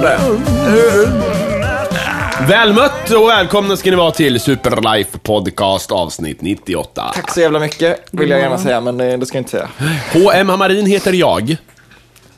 på. Välmött och välkomna ska ni vara till Superlife Podcast avsnitt 98. Tack så jävla mycket, vill jag gärna säga, men eh, det ska jag inte säga. H.M. Hamarin heter jag.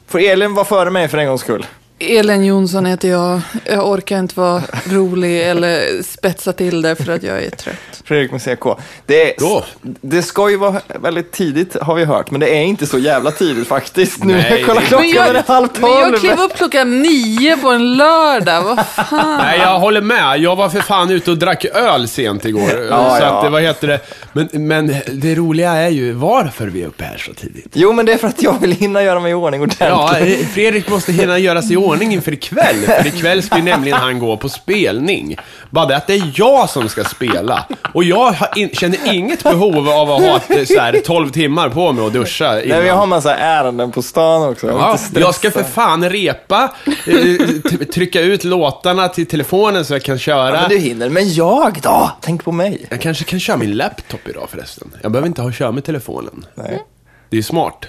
Får Elin vara före mig för en gångs skull? Elin Jonsson heter jag. Jag orkar inte vara rolig eller spetsa till det för att jag är trött. Fredrik med CK. Det, är, det ska ju vara väldigt tidigt har vi hört, men det är inte så jävla tidigt faktiskt. Nu Nej, jag kollar klockan, Men jag, är halv men jag tolv. klev upp klockan nio på en lördag. Vad fan? Nej, jag håller med. Jag var för fan ute och drack öl sent igår. Ja, så ja. att, det- vad heter det? Men, men det roliga är ju varför vi är uppe här så tidigt. Jo, men det är för att jag vill hinna göra mig i ordning ordentligt. Ja, Fredrik måste hinna göra sig i ordning inför ikväll. För ikväll ska ju nämligen han gå på spelning. Bara det att det är jag som ska spela. Och jag in, känner inget behov av att ha ett, så här, 12 timmar på mig och duscha Nej, innan. vi har massa ärenden på stan också. Ja, jag ska för fan repa, eh, trycka ut låtarna till telefonen så jag kan köra. Ja, men du hinner. Men jag då? Tänk på mig. Jag kanske kan köra min laptop idag förresten. Jag behöver inte ha köra med telefonen. Nej. Det är ju smart.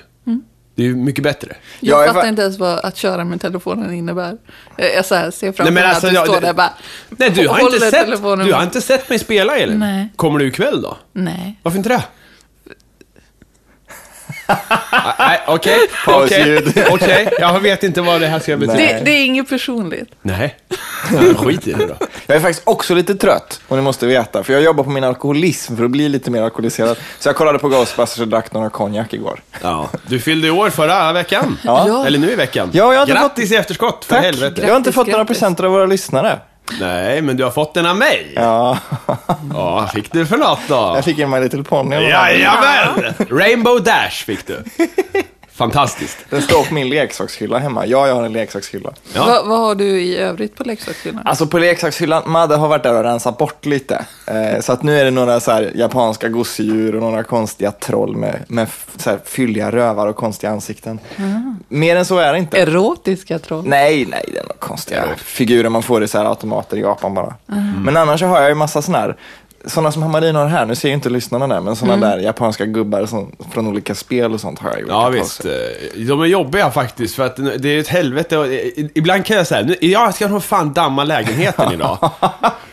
Det är ju mycket bättre. Jag Jag fattar fa- inte ens vad att köra med telefonen innebär. Jag, jag så här ser framför mig alltså, att du jag- står det- där bara Nej, du har, inte sett, du har inte sett mig spela, Elin? Nej. Kommer du ikväll då? Nej. Varför inte det? Nej, okej. Pausljud. Okej, okej. Jag vet inte vad det här ska betyda. Det, det är inget personligt. Nej. Ja, Skit i det då. Jag är faktiskt också lite trött, och ni måste veta, för jag jobbar på min alkoholism för att bli lite mer alkoholiserad. Så jag kollade på Ghostbusters och drack några konjak igår. Ja. Du fyllde i år förra veckan. Ja. Eller nu i veckan. Ja, jag har inte Grattis i efterskott, för Tack! helvete. Jag har inte fått några grattis. presenter av våra lyssnare. Nej, men du har fått den av mig. Ja, Ja, fick du för något då? jag fick en My Little Pony. Jajamän! Rainbow Dash fick du. Fantastiskt. Den står på min leksakshylla hemma. Ja, jag har en leksakshylla. Ja. Va, vad har du i övrigt på leksakshyllan? Alltså på leksakshyllan, Madde har varit där och rensat bort lite. Eh, så att nu är det några så här japanska gosedjur och några konstiga troll med, med så här fylliga rövar och konstiga ansikten. Mer än så är det inte. Erotiska troll? Nej, nej, det är några konstiga figurer man får i så här automater i Japan bara. Men annars så har jag ju massa sådana här, sådana som Hamarin har här, nu ser ju inte lyssnarna där, men sådana där japanska gubbar som, från olika spel och sånt har jag gjort. Ja visst, Eh, de är jobbiga faktiskt för att det är ett helvete och eh, ibland kan jag säga, jag ska nog fan damma lägenheten idag.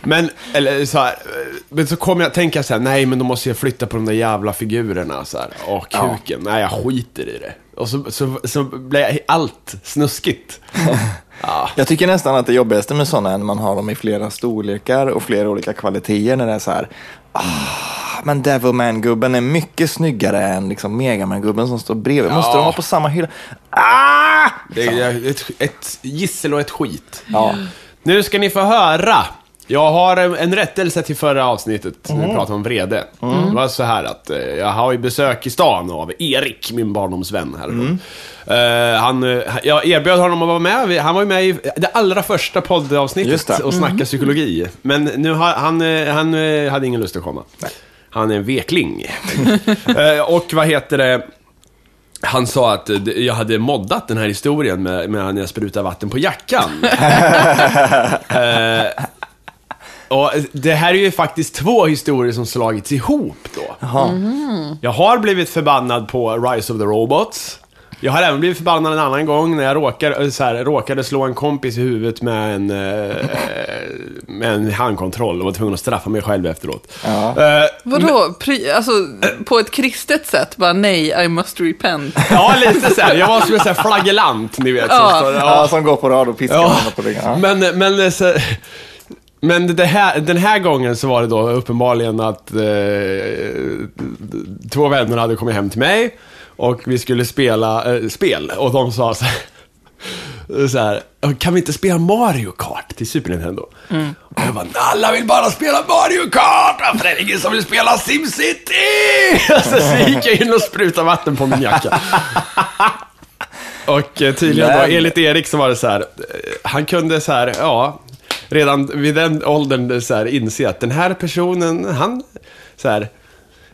Men, eller så här, eh, men så kommer jag tänka så här, nej men då måste jag flytta på de där jävla figurerna så här. Åh kuken, nej jag skiter i det. Och så, så, så blir allt snuskigt. Ja. Jag tycker nästan att det jobbigaste med sådana är när man har dem i flera storlekar och flera olika kvaliteter. När det är så här, ah, men Devilman-gubben är mycket snyggare än liksom Megaman-gubben som står bredvid. Måste Ja. de vara på samma hylla? Ah! Det är ett, ett gissel och ett skit. Ja. Nu ska ni få höra. Jag har en en rättelse till förra avsnittet när vi pratade om vrede. Det var så här att eh, jag har ju besök i stan av Erik, min barndomsvän här. Eh, han, eh, jag erbjöd honom att vara med. Vi- Han var ju med i det allra första Just poddavsnittet det. och snacka psykologi. Men nu har, han, eh, han eh, hade ingen lust att komma. Han är en vekling. Eh, och vad heter det? Han sa att eh, jag hade moddat den här historien med, med när jag sprutade vatten på jackan. Eh, och det här är ju faktiskt två historier som slagits ihop då. Jaha. Jag har blivit förbannad på Rise of the Robots. Jag har även blivit förbannad en annan gång när jag råkar, så här, råkade slå en kompis i huvudet med en, eh, med en handkontroll och var tvungen att straffa mig själv efteråt. Ja. Eh, Vadå? Pri, alltså, på ett kristet sätt? Bara nej, I must repent. ja, lite så här. Jag var som en sån här flagellant, ni vet. Som Ja. står, Ja, som går på rad och piskar Ja, varandra på ryggen. Ja. men, men, eh, så, men det här, den här gången så var det då uppenbarligen att eh, två vänner hade kommit hem till mig och vi skulle spela eh, spel och de sa så här, så här, kan vi inte spela Mario Kart till Super Nintendo? Och jag bara, alla vill bara spela Mario Kart! Är det ingen som vill spela SimCity? Så, så gick jag in och sprutade vatten på min jacka. Och eh, tydligen då, enligt Erik så var det så här, eh, han kunde så här, ja, redan vid den åldern så här inse att den här personen, han, så här,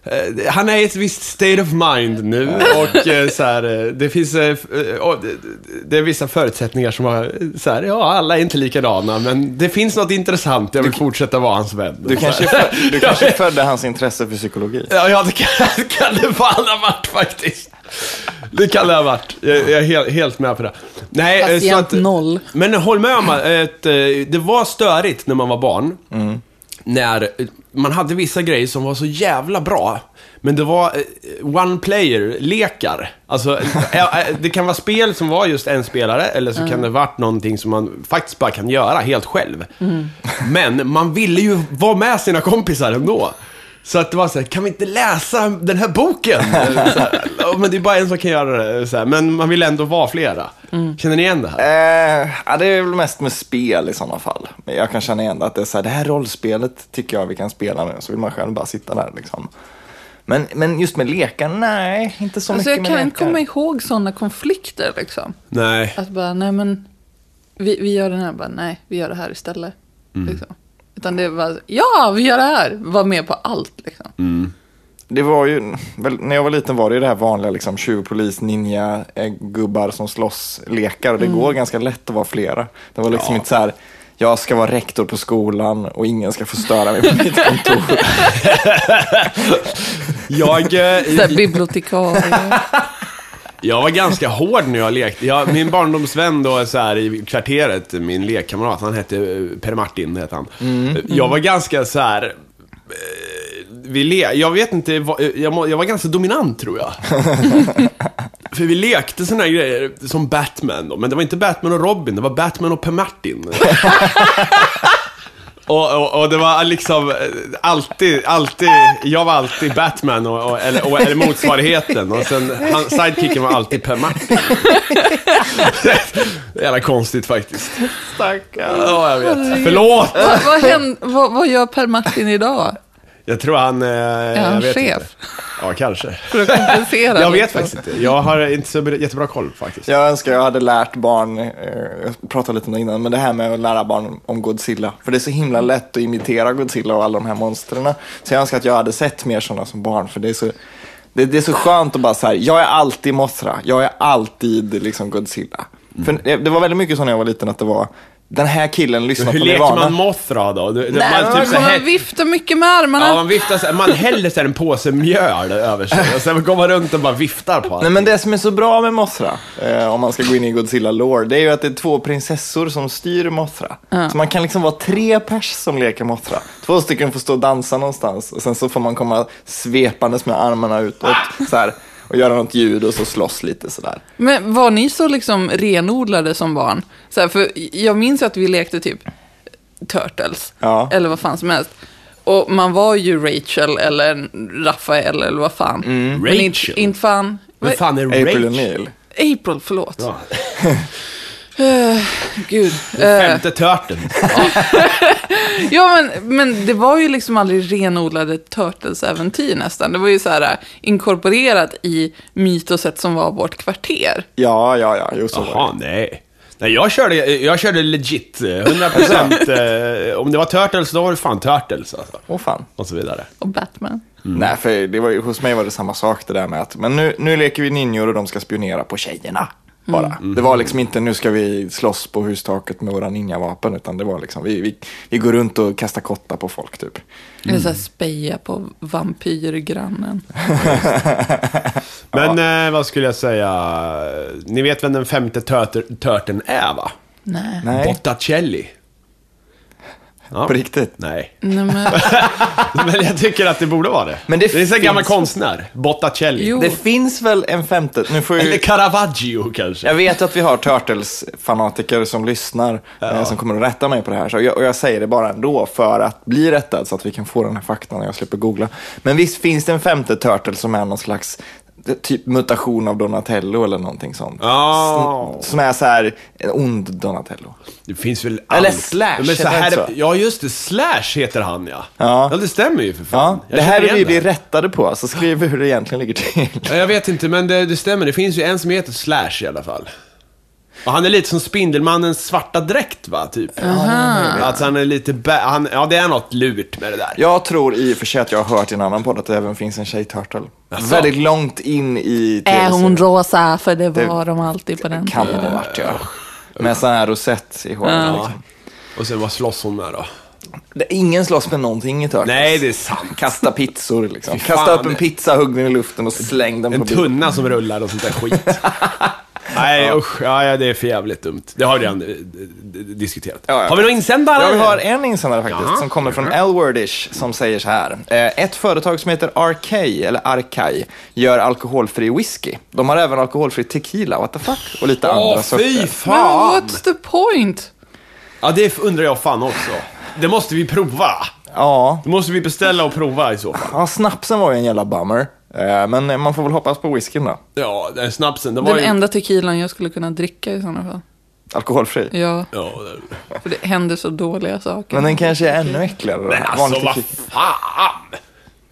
eh, han är i ett visst state of mind nu och eh, så här, eh, det finns det- är vissa förutsättningar som har, så här, ja alla är inte likadana men det finns något intressant, jag vill fortsätta vara hans vän. Du kanske, Så här. fö- du kanske födde hans intresse för psykologi. Ja, ja det kan, kan det fan ha varit faktiskt. Det kan det ha varit. Jag, jag är helt, helt med på det. Nej, eh, så Patient att, noll. Men håll med om att eh, det var störigt när man var barn. Mm. När eh, man hade vissa grejer som var så jävla bra. Men det var eh, one player-lekar. Alltså, eh, eh, det kan vara spel som var just en spelare, eller så kan det varit någonting som man faktiskt bara kan göra helt själv. Men man ville ju vara med sina kompisar ändå. Så att det var så här, kan vi inte läsa den här boken? Så här, "Ja, men det är bara en som kan göra det. Så här, men man vill ändå vara flera. Känner ni igen det här? Eh, ja, det är väl mest med spel i sådana fall. Men jag kan känna igen att det är så här, det här rollspelet tycker jag vi kan spela nu. Så vill man själv bara sitta där liksom. Men, men just med lekar, nej, inte så Alltså mycket jag med kan lekar. inte komma ihåg sådana konflikter liksom. Nej. Att bara, nej men, vi, vi gör den här, bara, nej, vi gör det här istället. Liksom. Utan det var, ja, vi gör det här. Var med på allt liksom. Det var ju, väl, när jag var liten var det ju det här vanliga liksom, tjuv, polis, ninja, gubbar som slåss, lekar. Och det går ganska lätt att vara flera. Det var liksom inte så här, jag ska vara rektor på skolan och ingen ska få störa mig på mitt kontor. Jag, eh, bibliotekarie. Jag var ganska hård när jag lekte. Jag, min barndomsvän då så här, i kvarteret, min lekkamrat, han hette eh, Per Martin, hette han. Jag var ganska så här... eh, Vi le jag vet inte, vad- jag, jag var ganska dominant tror jag. För vi lekte såna här grejer som Batman då, men det var inte Batman och Robin, det var Batman och Per Martin. Och, och, och det var liksom eh, alltid, alltid, jag var alltid Batman och, och, eller, och, eller motsvarigheten och sen han, sidekicken var alltid Per Martin. det är jävla konstigt faktiskt. Stackarn. Ja, jag vet. Förlåt! vad, vad, händer, vad, vad gör Per Martin idag? Jag tror han... Eh, Är jag han vet chef? Inte. Ja, kanske. För att kompensera. Jag vet faktiskt inte. Jag har inte så jättebra koll faktiskt. Jag önskar jag hade lärt barn, eh, jag pratade lite om det innan, men det här med att lära barn om Godzilla. För det är så himla lätt att imitera Godzilla och alla de här monstren. Så jag önskar att jag hade sett mer sådana som barn, för det är så, det, det är så skönt att bara säga, jag är alltid Mothra, jag är alltid liksom Godzilla. För det, det var väldigt mycket så när jag var liten att det var, den här killen lyssnar Hur på leker Nirvana. man Mothra då? Det, Nej, man, man typ så kommer här, vifta mycket med armarna. Ja, man viftar så här, man häller så här en påse mjöl över sig och sen går man runt och bara viftar på allt. Nej men det som är så bra med Mothra, eh, om man ska gå in i Godzilla lore, det är ju att det är två prinsessor som styr Mothra. Så man kan liksom vara tre pers som leker Mothra. Två stycken får stå och dansa någonstans och sen så får man komma svepandes med armarna utåt så här, och göra något ljud och så slåss lite sådär. Men var ni så liksom renodlade som barn? Så här, för jag minns att vi lekte typ Turtles, Ja. eller vad fan som helst. Och man var ju Rachel eller Rafael eller vad fan. Men inte, Rachel? inte fan... Vem fan är April Rachel? O'Neil. April, förlåt. Ja. Eh, gud. Den Eh, femte törten. ja, men, men det var ju liksom aldrig renodlade Turtles-äventyr nästan. Det var ju så här eh, inkorporerat i mytoset som var vårt kvarter. Ja, ja, ja, jo så var det. Nej. Nej, jag körde, jag körde legit. eh, 100% eh, om det var Turtles, då var det fan Turtles alltså. Åh fan. Och så vidare. Och Batman. Nej, för det var hos mig var det samma sak det där med att, men nu, nu leker vi ninjor och de ska spionera på tjejerna. Bara. Det var liksom inte, nu ska vi slåss på hustaket med våra ninjavapen, utan det var liksom, vi, vi, vi går runt och kastar kottar på folk typ. Eller så här speja på vampyrgrannen. Men eh, vad skulle jag säga? Ni vet vem den femte törten är va? Nej. Nej, Botticelli. Ja. på riktigt. Nej. Nej, men, Men jag tycker att det borde vara det. Men det det är en finns- gammal konstnär. Botticelli. Jo. Det finns väl en femte, nu får Eller ju, Caravaggio kanske. jag vet att vi har Turtles-fanatiker som lyssnar, eh, som kommer att rätta mig på det här. Så jag, och jag säger det bara ändå för att bli rättad så att vi kan få den här faktan och jag slipper googla. Men visst finns det en femte Turtle som är någon slags typ mutation av Donatello eller någonting sånt. Ja. Som är så här, en ond Donatello. Det finns väl Eller allt. Slash, Men så här, så? Ja, just det. Slash heter han ja. Ja. Ja, det stämmer ju för fan. Ja, det här vill vi bli rättade på, så skriv hur det egentligen ligger till. Ja, Jag vet inte, men det, det stämmer. Det finns ju en som heter Slash i alla fall. Och han är lite som Spindelmannens svarta dräkt va, typ. Alltså han är lite, bä- han, ja det är något lurt med det där. Jag tror i och för sig att jag har hört i en annan podd att det även finns en tjej-turtle. Jaså? Väldigt långt in i är hon rosa? För det var de alltid på den Kan tiden. ha varit, ja. Med sån här rosett i håret. Ja. Liksom. Och sen vad slåss hon med då? Det- Ingen slåss med någonting i Turtles. Nej, det är sant. Kasta pizzor liksom. Fy fan, Kasta upp en pizza, hugg den i luften och släng den En på bilen. tunna som rullar och sånt där skit. Nej, usch. Ja, ja, det är för jävligt dumt. Det har vi redan eh, diskuterat. Ja, ja. Har vi några insändare? Ja, vi har en insändare faktiskt Ja. som kommer från Elwordish som säger så här. Eh, Ett företag som heter Arkay, eller Arkay, gör alkoholfri whisky. De har även alkoholfri tequila, what the fuck? Och lite Åh, andra fy sorter. Men fan! what's the point? Ja, det undrar jag fan också. Det måste vi prova. Ja. Det måste vi beställa och prova i så fall. ja, snapsen var ju en jävla bummer. Eh, Men man får väl hoppas på whiskyn då. Ja, den snapsen, det var Den ju... enda tequilan jag skulle kunna dricka i sådana fall. Alkoholfri. Ja, Ja, det... för det händer så dåliga saker. Men den kanske är ännu äckligare. då. Men alltså vad fan!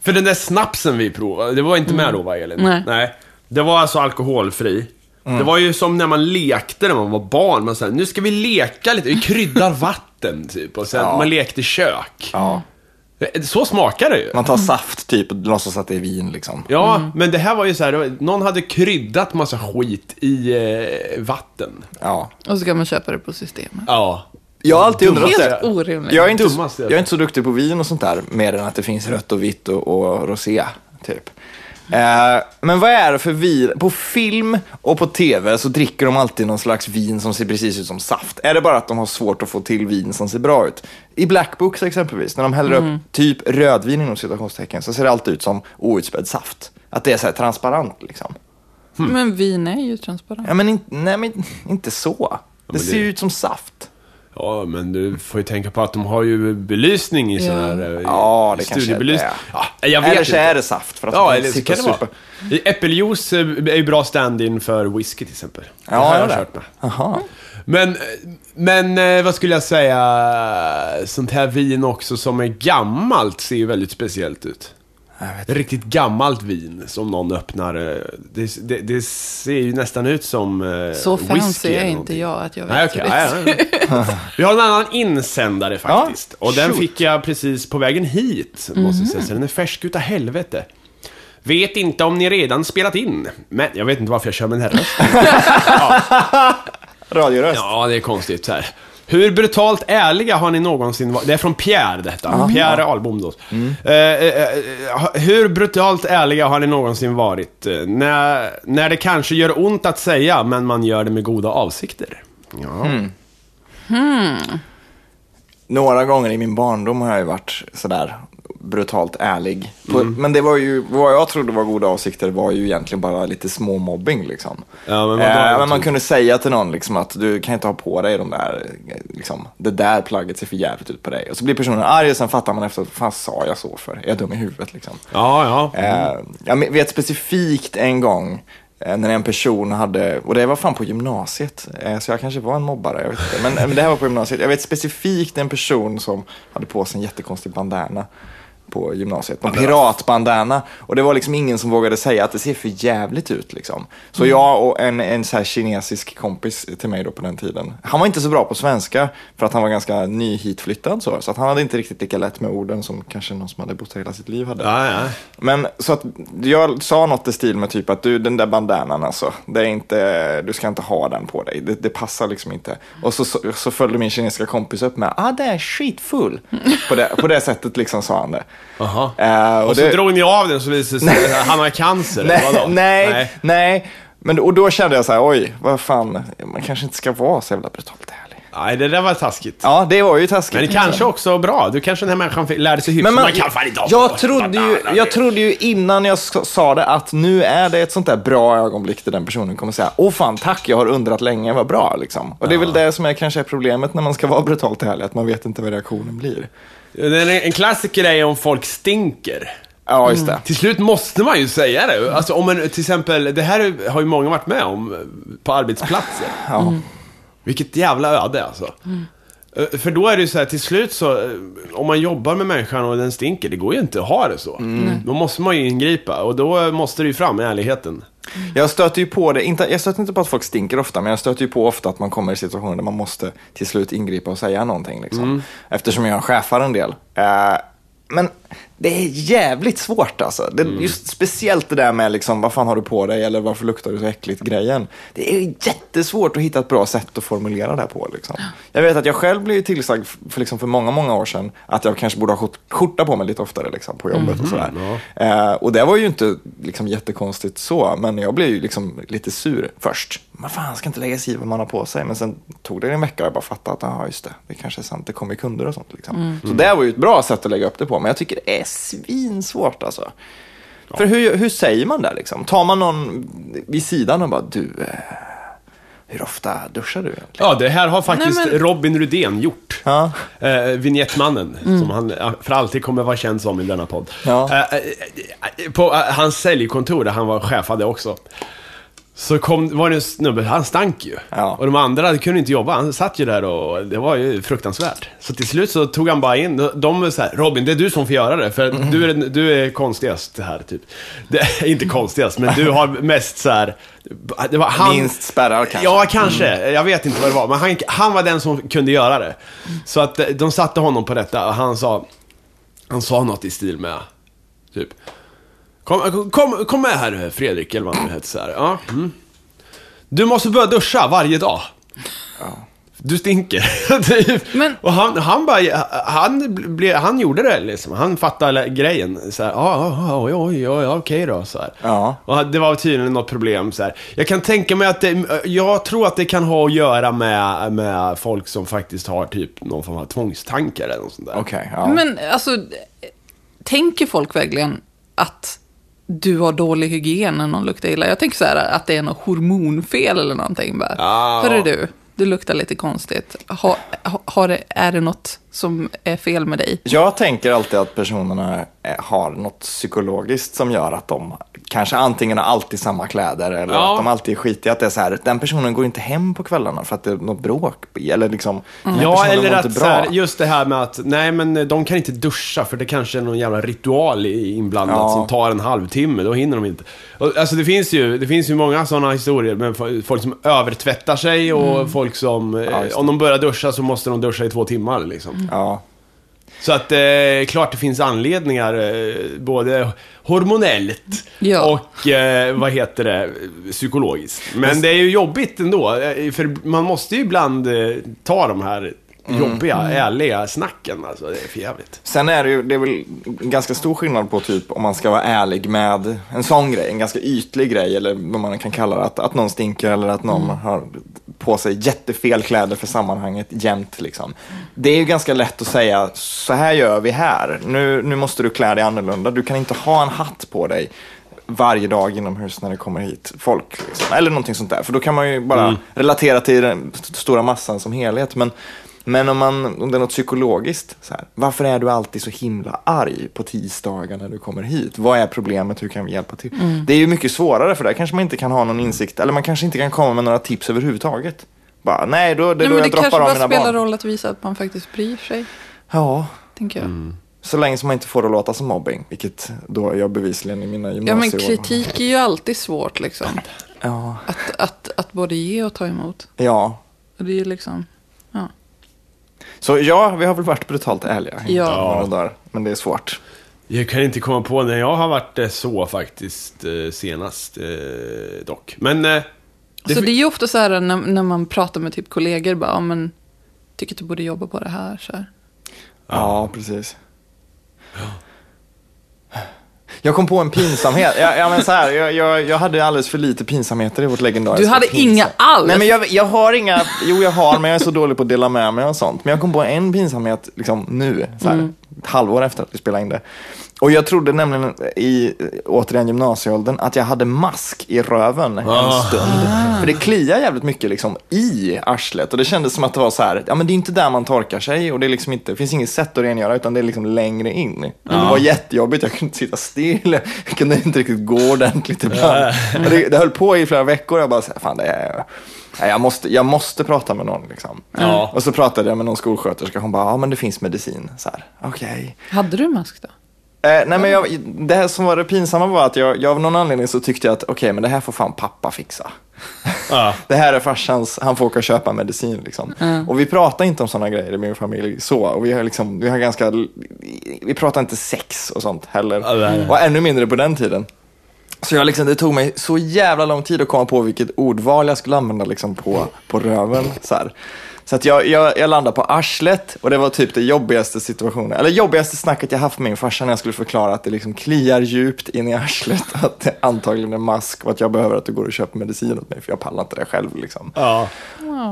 För den där snapsen vi provade, det var inte med då va Elin? Nej. Det var alltså alkoholfri. Det var ju som när man lekte när man var barn. Man sa, nu ska vi leka lite, vi kryddar vatten typ. Och sen Ja. man lekte kök. Ja. Så smakar det ju. Man tar saft typ och låtsas att det är vin liksom. Ja, men det här var ju så här, någon hade kryddat massa skit i eh, vatten. Ja. Och så kan man köpa det på systemet. Ja. Jag har alltid undrat Helt det. orimligt. Jag är, inte, jag är inte så duktig på vin och sånt där, mer än att det finns rött och vitt och, och rosé, typ. Eh, men vad är det för vin? På film och på tv så dricker de alltid någon slags vin som ser precis ut som saft. Är det bara att de har svårt att få till vin som ser bra ut? I Black Books exempelvis, när de häller upp typ rödvin inom citationstecken, så ser det alltid ut som outspädd saft. Att det är så här transparent liksom. Men vin är ju transparent. Ja, men, in, nej, men inte så. Det men ser det- ju ut som saft. Ja, men du får ju tänka på att de har ju belysning i Ja. sån här eh, Ja, det kanske är studiebelysning. det. Ja, Eller så är det saft. För att Ja, eller så kan det vara. Äppeljuice eh, är ju bra stand-in för whisky till exempel. Det Ja, har är jag det? kört med. Jaha. Men, men eh, vad skulle jag säga? Sånt här vin också som är gammalt ser ju väldigt speciellt ut. Riktigt gammalt vin som någon öppnar. eh, Det, det, det ser ju nästan ut som eh, Så whisky fancy eller är inte jag att jag vet Nej, okej. det. nej, nej. Vi har en annan insändare faktiskt. Ja, och den shoot. fick jag precis på vägen hit, måste jag säga. Så den är färsk utav helvete. Vet inte om ni redan spelat in, men jag vet inte varför jag kör med den här rösten. Radioröst. Ja, det är konstigt så här. Hur brutalt ärliga har ni någonsin varit? Det är från Pierre detta. Pierre Ahlbom då. Eh, eh, eh, hur brutalt ärliga har ni någonsin varit? Eh, när, när det kanske gör ont att säga, men man gör det med goda avsikter. Ja. Några gånger i min barndom har jag ju varit sådär brutalt ärlig. På, Men det var ju, vad jag trodde var goda avsikter var ju egentligen bara lite små mobbing liksom. Ja, men? Eh, men man kunde säga till någon liksom att du kan inte ha på dig de där, liksom, det där plagget ser för jävligt ut på dig. Och så blir personen arg och sen fattar man efter, vad fan sa jag så för? Är jag dum i huvudet liksom? Ja, ja. Eh, jag vet specifikt en gång eh, när en person hade, och det var fan på gymnasiet, eh, så jag kanske var en mobbare, jag vet inte. Men, men det här var på gymnasiet. Jag vet specifikt en person som hade på sig en jättekonstig bandana på gymnasiet. En piratbandana. Och det var liksom ingen som vågade säga att det ser för jävligt ut. Liksom. Så jag och en, en så kinesisk kompis till mig då på den tiden. Han var inte så bra på svenska för att han var ganska ny hitflyttad. Så, så att han hade inte riktigt lika lätt med orden som kanske någon som hade bott här hela sitt liv hade. ja, ja. Men så att jag sa något i stil med typ att du, den där bandanan alltså, det är inte, du ska inte ha den på dig. Det, det passar liksom inte. Och så, så, så följde min kinesiska kompis upp med, ah det är skitfull. På det, på det sättet liksom sa han det. Aha. Eh, Och, så det- drog ni av den så visade det sig att han har cancer, nej, nej, nej. Men, och då kände jag så här, oj, vad fan, man kanske inte ska vara så jävla brutalt ärlig. Nej, det där var taskigt. Ja, det var ju taskigt. Men det liksom. kanske också bra. Du kanske den här människan lärde sig hyfsa. Men man, man kan fan inte jag, trodde ju, jag trodde ju innan jag sa det att nu är det ett sånt där bra ögonblick där den personen kommer säga Åh fan tack, jag har undrat länge, vad bra liksom. Och det är väl det som är kanske är problemet när man ska vara brutalt ärlig, att man vet inte vad reaktionen blir. En, en klassiker är om folk stinker. Ja, just det. Till slut måste man ju säga det. Alltså om en, till exempel, det här har ju många varit med om på arbetsplatser. Ja. Vilket jävla öde alltså. Eh, För då är det ju så här, till slut så, eh, om man jobbar med människan och den stinker, det går ju inte att ha det så. Då måste man ju ingripa och då måste det ju fram med ärligheten. Jag stöter ju på det, inte, jag stöter inte på att folk stinker ofta, men jag stöter ju på ofta att man kommer i situationer där man måste till slut ingripa och säga någonting. Liksom. Eftersom jag chefar en del. Eh, men det är jävligt svårt alltså. Det, just speciellt det där med liksom, vad fan har du på dig eller varför luktar du så äckligt grejen. Det är jättesvårt att hitta ett bra sätt att formulera det på. Liksom. Jag vet att jag själv blev tillsagd för, liksom, för många, många år sedan att jag kanske borde ha skjort- skjorta på mig lite oftare liksom, på jobbet och sådär. Eh, och det var ju inte liksom, jättekonstigt så, men jag blev ju liksom lite sur först. Man fan, ska inte lägga sig i vad man har på sig. Men sen tog det en vecka och jag bara fattade att, ja just det, det kanske är sant, det kommer kunder och sånt. Liksom. Så det var ju ett bra sätt att lägga upp det på, men jag tycker det är svinsvårt alltså. För hur, hur säger man det liksom? Tar man någon vid sidan och bara, du, eh, hur ofta duschar du egentligen? Ja, det här har faktiskt Nej, men- Robin Rudén gjort. Ja. Eh, Vignettmannen, som han eh, för alltid kommer vara känd som i denna podd. Ja. Eh, eh, på eh, hans säljkontor, där han var chefade också, så kom, var det en snubbe, han stank ju. Ja. Och de andra kunde inte jobba, han satt ju där och det var ju fruktansvärt. Så till slut så tog han bara in, de var så här, Robin, det är du som får göra det, för Mm. du, är, du är konstigast här, typ. Det är inte konstigast, men du har mest så här. Det var han, Minst spärrar kanske. Ja, kanske. Jag vet inte vad det var. Men han, han var den som kunde göra det. Så att eh, de satte honom på detta och han sa... Han sa något i stil med... Typ... Kom, kom, kom med här Fredrik, eller vad han hette så här. Ja, mm. Du måste börja duscha varje dag. Du stinker. Men- Och han, han bara, han, ble, han gjorde det liksom. Han fattade grejen. Så här, ja, ja, ja, oj, oj, ja, okej då. Så här. Ja. Och det var tydligen något problem. Så här. Jag kan tänka mig att det, jag tror att det kan ha att göra med, med folk som faktiskt har typ någon form av tvångstankar eller något sånt där. Okej, ja. Men alltså, tänker folk verkligen att du har dålig hygien när någon luktar illa? Jag tänker så här att det är något hormonfel eller någonting. Bara. Ja. Hörru du, du luktar lite konstigt. Ha, ha, har det, är det något som är fel med dig? Jag tänker alltid att personerna eh, har något psykologiskt som gör att de kanske antingen har alltid samma kläder eller Ja. att de alltid är skitiga. Att det är så här, den personen går inte hem på kvällarna för att det är något bråk. Eller liksom, här Ja, eller att så här, just det här med att, nej men de kan inte duscha för det kanske är någon jävla ritual inblandat Ja. som tar en halvtimme, då hinner de inte. Alltså det finns ju, det finns ju många sådana historier med fo- folk som övertvättar sig och folk som, eh, Mm. Ja, det. om de börjar duscha så måste de duscha i två timmar liksom. Ja. Så att eh, klart det finns anledningar, eh, både hormonellt Ja. och eh, vad heter det, psykologiskt. Men det är ju jobbigt ändå, eh, för man måste ju ibland eh, ta de här jobbiga, ärliga snacken. Alltså, det är för jävligt. Sen är det ju, det är väl ganska stor skillnad på typ om man ska vara ärlig med en sån grej, en ganska ytlig grej eller vad man kan kalla det, att, att någon stinker eller att någon har på sig jättefel kläder för sammanhanget jämt liksom. Det är ju ganska lätt att säga, så här gör vi här, nu, nu måste du klä dig annorlunda, du kan inte ha en hatt på dig varje dag inomhus när det kommer hit folk. Liksom. Eller någonting sånt där. För då kan man ju bara relatera till den st- stora massan som helhet. Men, men om, man, om det är något psykologiskt, så här, varför är du alltid så himla arg på tisdagar när du kommer hit? Vad är problemet? Hur kan vi hjälpa till? Det är ju mycket svårare för där kanske man inte kan ha någon insikt, eller man kanske inte kan komma med några tips överhuvudtaget. Bara, nej, då, det Nej, då jag det kanske droppar av bara mina spelar barn. roll att visa att man faktiskt bryr sig, Ja, tänker jag. Mm. så länge som man inte får det att låta som mobbing, vilket då jag bevisligen i mina Ja, men gymnasieår. kritik är ju alltid svårt liksom. Ja, Att, att, att både ge och ta emot. ja. Och det är liksom, ja. Så ja, vi har väl varit brutalt ärliga Ja. dagar, men det är svårt. Jag kan inte komma på när jag har varit eh, så faktiskt eh, senast eh, dock. Men... Det, Så det är ju ofta så här när, när man pratar med typ kollegor, bara, ja, men tycker att du borde jobba på det här. Så här. Ja, precis. Jag kom på en pinsamhet. Ja, ja, men så här, jag, jag, jag hade alldeles för lite pinsamheter i vårt legendariska Du hade pinsam- inga alls? Nej, men jag, jag har inga. Jo, jag har, men jag är så dålig på att dela med mig av sånt. Men jag kom på en pinsamhet liksom, nu, så här, Mm. Ett halvår efter att vi spelade in det. Och jag trodde nämligen i, återigen gymnasieåldern, att jag hade mask i röven en Ah. stund. För det kliar jävligt mycket liksom i arslet. Och det kändes som att det var så här, ja men det är inte där man torkar sig och det, är liksom inte, det finns inget sätt att rengöra utan det är liksom längre in. Och Det var jättejobbigt, jag kunde inte sitta still, jag kunde inte riktigt gå ordentligt ibland. Det, det höll på i flera veckor och jag bara, så här, fan det är... Nej, jag, måste, jag måste prata med någon. Liksom. Ja. Och så pratade jag med någon skolsköterska. Hon bara, ja men det finns medicin. Så här, Okej. Hade du mask då? Eh, nej men jag, det här som var det pinsamma var att jag, jag av någon anledning så tyckte jag att okej, men det här får fan pappa fixa. Ja. Det här är farsans, han får åka och köpa medicin liksom. Och vi pratar inte om sådana grejer i min familj så. Och vi har liksom, vi har ganska, vi pratar inte sex och sånt heller. Är- och ännu mindre på den tiden. Så jag liksom, det tog mig så jävla lång tid att komma på vilket ordval jag skulle använda liksom på, på röven. Så, här så att jag, jag, jag landade på arslet och det var typ det jobbigaste situationen, eller jobbigaste snacket jag haft med min farsa när jag skulle förklara att det liksom kliar djupt in i arslet, att det antagligen är mask och att jag behöver att du går och köper medicin åt mig för jag pallar inte det själv. Liksom. Ja.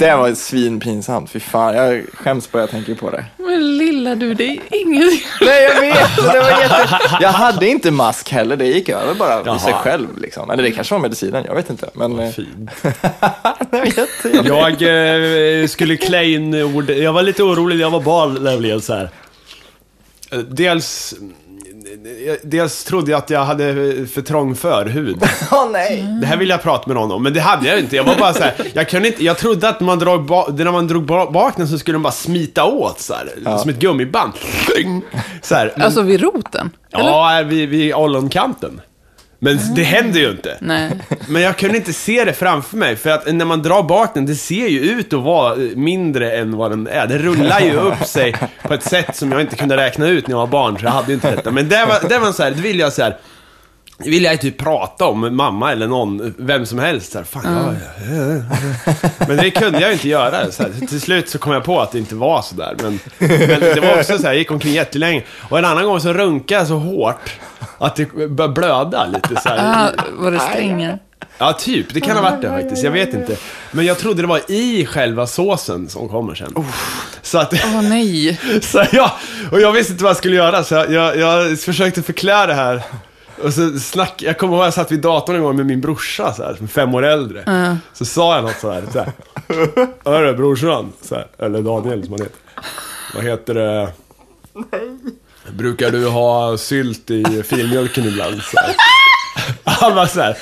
Det var svinpinsamt, fy fan, jag skäms bara jag tänker på det. Men lilla du, det är ingenting. Nej, jag vet. Det var jätte... Jag hade inte mask heller. Det gick över bara Jaha. i sig själv. Liksom. Eller det kanske var medicinen, jag vet inte. Men, eh, Fin. det var jätte... Jag eh, skulle klä in ord. Jag var lite orolig när jag var barn blev så här. Dels, dels trodde jag att jag hade för trång förhud. Åh nej. Det här vill jag prata med någon om, men det hade jag inte. Jag var bara så här, jag kunde inte, jag trodde att man drog, ba, när man drog ba- bak den så skulle den bara smita åt så här, som ett gummiband. Så här. Men, Alltså vid roten? Eller? ja, vid, vid ollonkanten. Men det händer ju inte. Nej. Men jag kunde inte se det framför mig, för att när man drar bak den, det ser ju ut att vara mindre än vad den är. Det rullar ju upp sig på ett sätt som jag inte kunde räkna ut när jag var barn, så jag hade inte detta. Men det var, det var så här, det vill jag så här, vill jag ju typ prata om med mamma eller någon, vem som helst. Så här, fan, jag, men det kunde jag ju inte göra. Så här, till slut så kom jag på att det inte var så där. Men, men det var också så här, jag gick omkring jättelänge. Och en annan gång så runkade jag så hårt att det började blöda lite så här. Ah, var det strängen? Ja, typ. Det kan ha varit det faktiskt. Jag vet inte. Men jag trodde det var i själva såsen som kommer sen. Så att... Åh nej. Så jag, och jag visste inte vad jag skulle göra, så jag, jag, jag försökte förklara det här. Och så snack, jag kommer ihåg att jag satt vid datorn en gång med min brorsa, så här, som är fem år äldre. Så sa jag något så här. Så här Hörru brorsan, så här, eller Daniel som han heter. Vad heter det? Brukar du ha sylt i filmjölken ibland? Så här. Han var så här.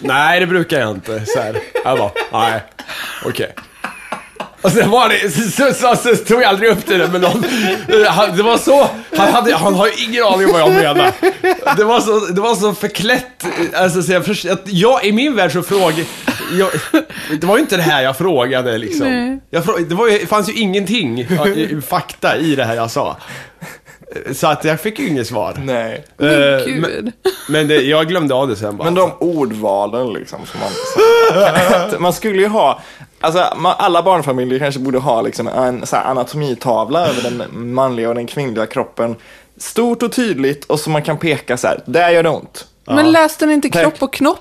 Nej, det brukar jag inte. Så här. Jag bara, nej, okej. Och sen var det, så, så, så, så tog jag aldrig upp det med någon. Han, det var så, han, hade, han har ju ingen aning om vad jag menar. Det var så, det var så förklätt, alltså så jag, att jag i min värld så frågade, jag, det var ju inte det här jag frågade liksom. Jag frå, det, var ju, fanns ju ingenting, fakta i det här jag sa. Så att jag fick ju inget svar. Nej. Men Eh, gud. men, men det, jag glömde av det sen bara. Men de ordvalen liksom. Som man, man skulle ju ha, alltså man, alla barnfamiljer kanske borde ha liksom en så här, anatomitavla över den manliga och den kvinnliga kroppen. Stort och tydligt och så man kan peka så här, där gör det ont. Men läste ni inte Tack. kropp och knopp?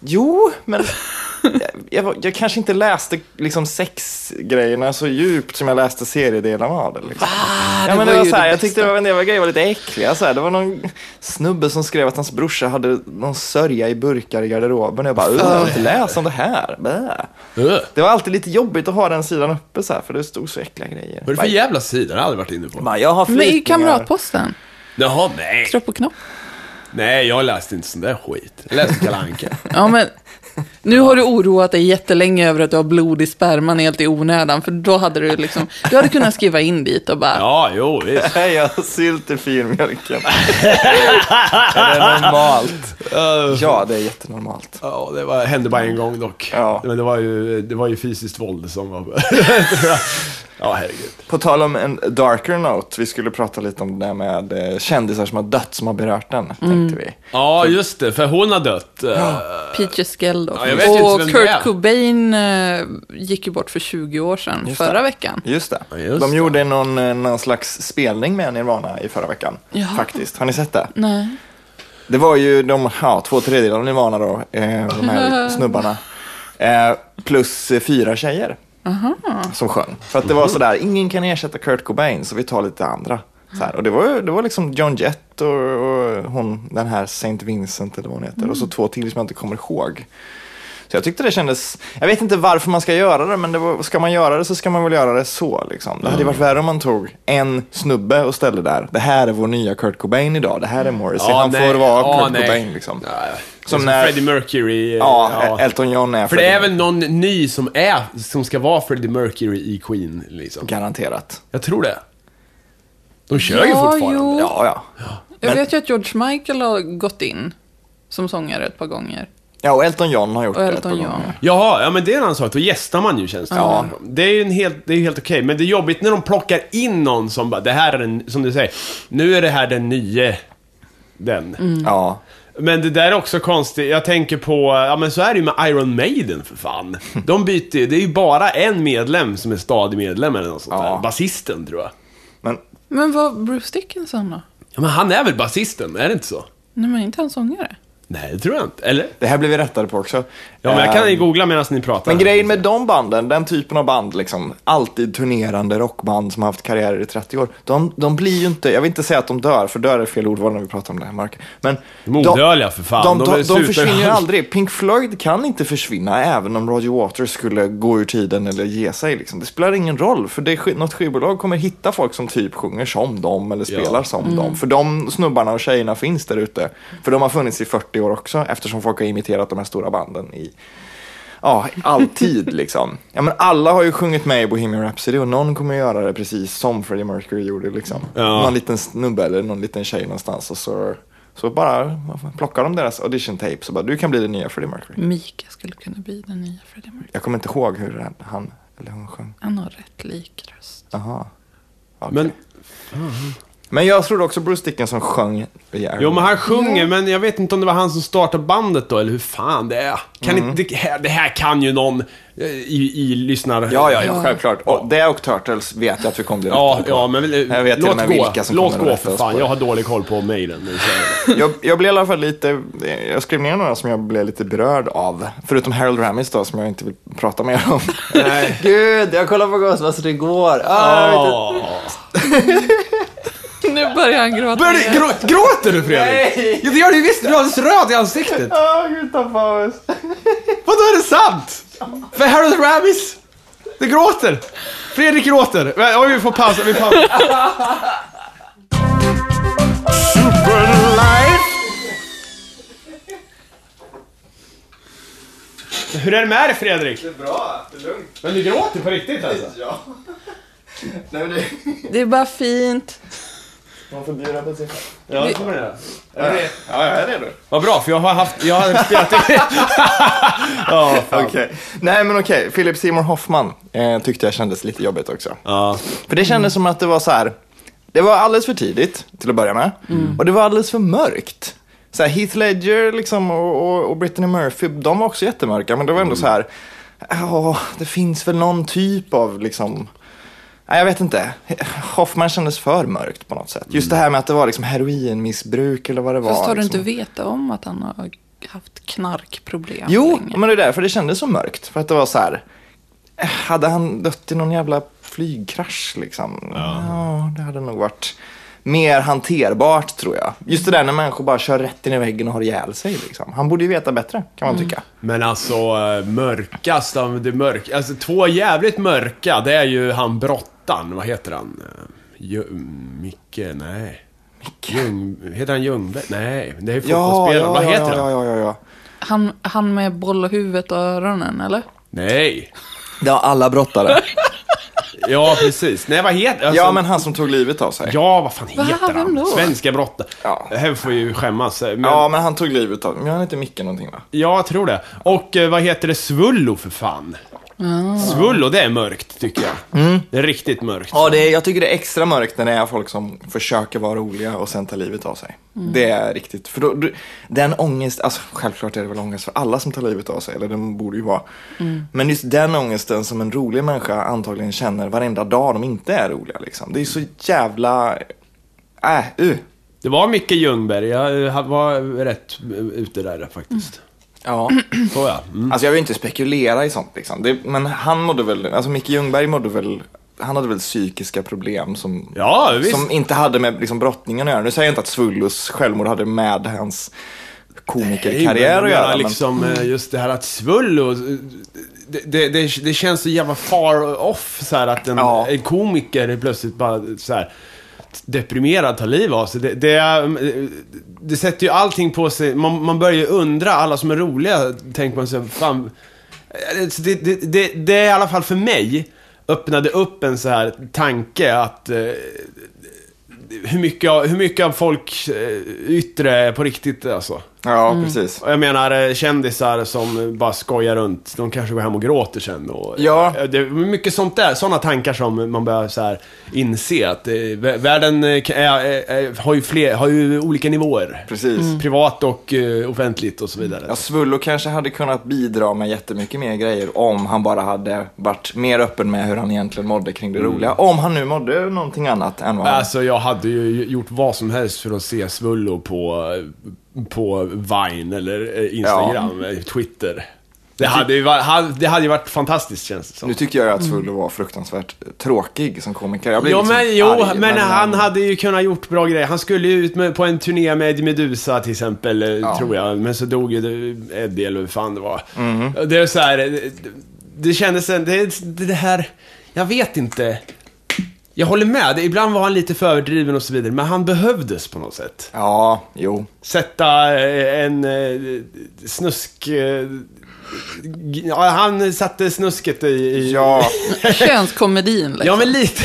Jo, men jag, jag, jag kanske inte läste liksom sexgrejerna så djupt som jag läste seriedelarna av det. Liksom. Ah, ja, men det var var så här, det jag tyckte det var en del grejer var lite äckliga. Så här. Det var någon snubbe som skrev att hans brorsa hade någon sörja i burkar i garderoben. Och jag bara, "Ugh, jag vill inte läsa om det här. Ugh. Det var alltid lite jobbigt att ha den sidan uppe så här, för det stod så äckliga grejer. Vad är det för jävla sida? Jag har aldrig varit inne på. Bara, Jag har Men i flytningar. Kamratposten? Jaha, nej. Kropp och knopp? Nej, jag läste inte sån där skit. Jag läste Kalle Anka. Ja, men nu har du oroat dig jättelänge över att du har blod i sperman helt i onödan, för då hade du liksom, du hade kunnat skriva in dit och bara, Ja, jo, visst. Nej, jag har sylt i filmjölken. är det normalt? Ja, det är jättenormalt. Ja, det var, hände bara en gång dock. Ja. Men det var ju, det var ju fysiskt våld som var... ja, herregud. På tal om en darker note, vi skulle prata lite om det där med eh, kändisar som har dött som har berört den, tänkte vi. Ja, just det, för hon har dött. Eh, Peaches Geldof. Ja, och Kurt. Cobain eh, gick ju bort för 20 år sedan, Just förra det. veckan. Just det. Ja, just De det. gjorde någon, någon slags spelning med Nirvana i förra veckan. Ja. Faktiskt. Har ni sett det? Nej. Det var ju de, ja, två tredjedelar av Nirvana då, eh, de här snubbarna. Eh, plus fyra tjejer. Som sjöng. För att det var sådär, ingen kan ersätta Kurt Cobain, så vi tar lite andra. Så här. Och det var, det var liksom John Jett och, och hon, den här Saint Vincent eller vad hon heter. Och så två till som jag inte kommer ihåg. Så jag tyckte det kändes, jag vet inte varför man ska göra det, men det var, ska man göra det så ska man väl göra det så. Liksom. Det hade ju varit värre om man tog en snubbe och ställde där. Det här är vår nya Kurt Cobain idag, det här är Morrissey, han får vara Ja, Kurt nej. Cobain. Liksom. Ja, Som som när- Freddie Mercury. eh, Ja, Elton John är För det är Freddie väl någon ny som är, som ska vara Freddie Mercury i Queen, liksom. Garanterat. Jag tror det. De kör ju Ja, fortfarande. jo. Ja, ja. Jag Men- vet ju att George Michael har gått in som sångare ett par gånger. Ja, och Elton John har gjort Och det Elton par John. Jaha, ja men det är en annan sak. Då gästar man ju känns det Ja. Det är ju en helt, det är helt okej. Men det är jobbigt när de plockar in någon som bara, det här är den, som du säger, nu är det här den nye, den. Mm. Ja. Men det där är också konstigt. Jag tänker på, ja men så är det ju med Iron Maiden för fan. De byter det är ju bara en medlem som är stadig medlem eller något sånt Ja. där. Basisten tror jag. Men Men vad Bruce Dickinson då? Ja, men han är väl basisten, är det inte så? Nej, men inte han sångare? Nej, det tror jag inte. Eller? det här blir vi rättade på också. Ja, men jag kan Ehm, ju googla medan ni pratar. Men grejen med de banden, den typen av band, liksom, alltid turnerande rockband som har haft karriärer i 30 år, de, de blir ju inte, jag vill inte säga att de dör, för dör är fel ordval när vi pratar om det här, Mark. Men De odödliga för fan. De, De de, de, försvinner ju aldrig. Pink Floyd kan inte försvinna även om Roger Waters skulle gå ur tiden eller ge sig. Liksom. Det spelar ingen roll, för det, något skivbolag kommer hitta folk som typ sjunger som dem eller spelar Ja. som dem. För de snubbarna och tjejerna finns där ute. För de har funnits i 40 år också, eftersom folk har imiterat de här stora banden i Ja, alltid liksom. Ja, men alla har ju sjungit med i Bohemian Rhapsody och någon kommer göra det precis som Freddie Mercury gjorde. Liksom. Ja. Någon liten snubbe eller någon liten tjej någonstans och så, så bara plockar de deras audition tapes och bara du kan bli den nya Freddie Mercury. Mika skulle kunna bli den nya Freddie Mercury. Jag kommer inte ihåg hur han eller hon sjöng. Han har rätt lik röst. Jaha. Okej. Men, Men jag trodde också Bruce Dickinson sjöng jo, men han sjunger, men jag vet inte om det var han som startade bandet då, eller hur fan det är. Kan Mm. inte, det, här, det här kan ju någon eh, i, i lyssnar... Ja, ja, ja, självklart. Och det och Turtles vet jag att vi kommer bli Ja, på. ja, men eh, Jag vet låt gå. vilka som låt gå för fan, jag har dålig koll på mejlen. jag, jag blev i alla fall lite, jag skrev ner några som jag blev lite berörd av. Förutom Harold Ramis då, som jag inte vill prata mer om. Nej. Gud, jag kollade på Ghostbusters igår. Ah. Åh. Nu börjar han gråta. Börjar du, grå, gråter du Fredrik? Nej. Ja, det gör du visst, du är alldeles röd i ansiktet. Åh, gud, ta paus. Vadå, är det sant? För Harold Ramis, det gråter. Fredrik gråter. Oj, vi får pausa, vi pausar. Hur är det med dig Fredrik? Det är bra, det är lugnt. Men du gråter på riktigt alltså? Ja. Nej, men det... Det är bara fint. Man får bjuda på sig själv. Ja, det man göra. Är det- Ja, jag är redo. Vad bra, för jag har haft, jag har spelat i... ja. Okej. Nej, men okej. Philip Seymour Hoffman eh, tyckte jag kändes lite jobbigt också. Ja. För det kändes som att det var så här. Det var alldeles för tidigt till att börja med. Och det var alldeles för mörkt. Så här, Heath Ledger liksom, och, och, och Brittany Murphy, de var också jättemörka. Men det var ändå så här. Ja, det finns väl någon typ av liksom. Nej, jag vet inte. Hoffman kändes för mörkt på något sätt. Just det här med att det var liksom heroinmissbruk eller vad det var. Fast har du liksom. inte vetat om att han har haft knarkproblem Jo, länge? men det är därför det kändes så mörkt. För att det var så här. Hade han dött i någon jävla flygkrasch liksom? Ja. det hade nog varit mer hanterbart tror jag. Just det där när människor bara kör rätt in i väggen och har ihjäl sig. Liksom. Han borde ju veta bättre, kan man tycka. Men alltså, eh, mörkast av det mörka. Alltså två jävligt mörka, det är ju han brottan. Vad heter han? Eh, Ju, Micke? Nej. Micke? Ljung, heter han Ljungberg? Nej, det är ju fotbollsspelaren. Vad heter ja, han? ja, ja, ja. Han, han med bollhuvudet och öronen, eller? Nej. Det har alla brottare. Ja, precis. Nej, vad heter alltså, ja, men han som tog livet av sig. Ja, vad fan heter han? då? Svenska brottare. Ja. Det här får ju skämmas. Men, Ja, men han tog livet av sig. Men han heter Micke någonting va? Ja, jag tror det. Och eh, vad heter det? Svullo för fan. Svullo, det är mörkt tycker jag. Det är riktigt mörkt. Ja, det är, jag tycker det är extra mörkt när det är folk som försöker vara roliga och sen tar livet av sig. Det är riktigt. För då, den ångest, alltså självklart är det väl ångest för alla som tar livet av sig, eller den borde ju vara. Men just den ångesten som en rolig människa antagligen känner varenda dag de inte är roliga liksom. Det är så jävla, äh, uh. Det var Micke Ljungberg, jag eh, var rätt eh, ute där faktiskt. Ja. Så ja. Mm. Alltså jag vill inte spekulera i sånt liksom. Det, men han mådde väl, alltså Micke Ljungberg mådde väl, han hade väl psykiska problem som, Ja, som inte hade med liksom, brottningen att göra. Nu säger jag inte att Svullos självmord hade med hans komikerkarriär att göra. Men, liksom eh, just det här att Svullo, eh, det, det, det, det känns så jävla far off så här att en, Ja. en komiker plötsligt bara så här deprimerad tar liv av sig. Det, det, är- det sätter ju allting på sig, man, man börjar ju undra, alla som är roliga, tänker man sig, fan, eh, det, det, det, det är i alla fall för mig, öppnade upp en så här tanke att eh, hur mycket, hur mycket av folk eh, yttre är på riktigt alltså. Ja, precis. Och jag menar eh, kändisar som bara skojar runt, de kanske går hem och gråter sen. Och, Ja. eh, Det är mycket sånt där, sådana tankar som man börjar så här inse att eh, vä- världen eh, är, har, ju fler, har ju olika nivåer. Precis. Privat och eh, offentligt och så vidare. Ja, Svullo kanske hade kunnat bidra med jättemycket mer grejer om han bara hade varit mer öppen med hur han egentligen mådde kring det roliga. Om han nu mådde någonting annat än vad han... Alltså jag hade ju gjort vad som helst för att se Svullo på, på Vine eller eh, Instagram, eh, Twitter. Det hade, ju varit, det hade ju varit fantastiskt känns det som. Nu tycker jag att Svullo var fruktansvärt tråkig som komiker. Jag blev Jo, liksom men, jo arg, men han hade ju kunnat gjort bra grejer. Han skulle ju ut med, på en turné med Medusa till exempel, eh, tror jag. Men så dog ju Eddie eller hur fan det var. Mhm. Det är så här, det, det kändes, det, det här, jag vet inte. Jag håller med, ibland var han lite för överdriven och så vidare, men han behövdes på något sätt. Ja, jo. Sätta eh, en eh, snusk... eh, Ja, han satte snusket i... i Ja, Könskomedin liksom. ja men lite.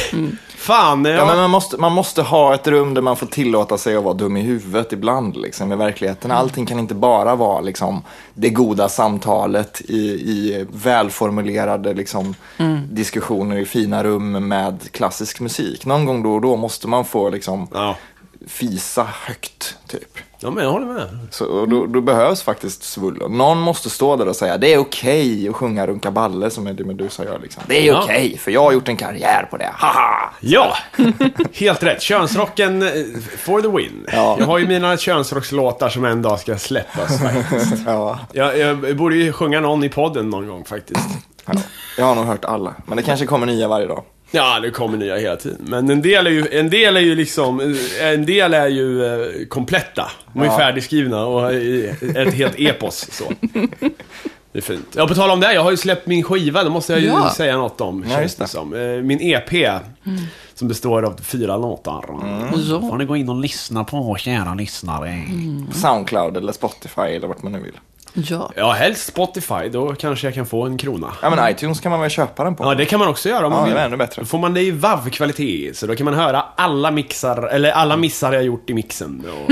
Fan, ja. ja men man måste, man måste ha ett rum där man får tillåta sig att vara dum i huvudet ibland. Liksom, I verkligheten. Allting kan inte bara vara liksom, det goda samtalet i, i välformulerade liksom, diskussioner i fina rum med klassisk musik. Någon gång då och då måste man få liksom, Ja. fisa högt, typ. Ja, men jag håller med. Så, och då, då behövs faktiskt svullo. Någon måste stå där och säga det är okej att sjunga Runka Balle som Eddie Meduza gör. Liksom. Det är Ja. okej, för jag har gjort en karriär på det. Haha! Ja, helt rätt. Könsrocken eh, for the win. Ja. Jag har ju mina könsrockslåtar som en dag ska släppas faktiskt. Ja, Jag, jag borde ju sjunga någon i podden någon gång faktiskt. ja. Jag har nog hört alla, men det kanske kommer nya varje dag. Ja, det kommer nya hela tiden. Men en del är ju, en del är ju liksom, en del är ju eh, kompletta. De är Ja. färdigskrivna och ett helt epos så. Det är fint. Ja, på tal om det, jag har ju släppt min skiva, det måste jag ju Ja. säga något om. Ja, just det. som. Eh, Min EP, som består av fyra låtar. Ja. får ni gå in och lyssna på, kära lyssnare. Soundcloud eller Spotify eller vart man nu vill. Ja. Ja, helst Spotify, då kanske jag kan få en krona. Ja, men iTunes kan man väl köpa den på? Ja, det kan man också göra om Ja, man vill. det är ännu bättre. Då får man det i WAV-kvalitet, så då kan man höra alla mixar, eller alla missar jag gjort i mixen. Och,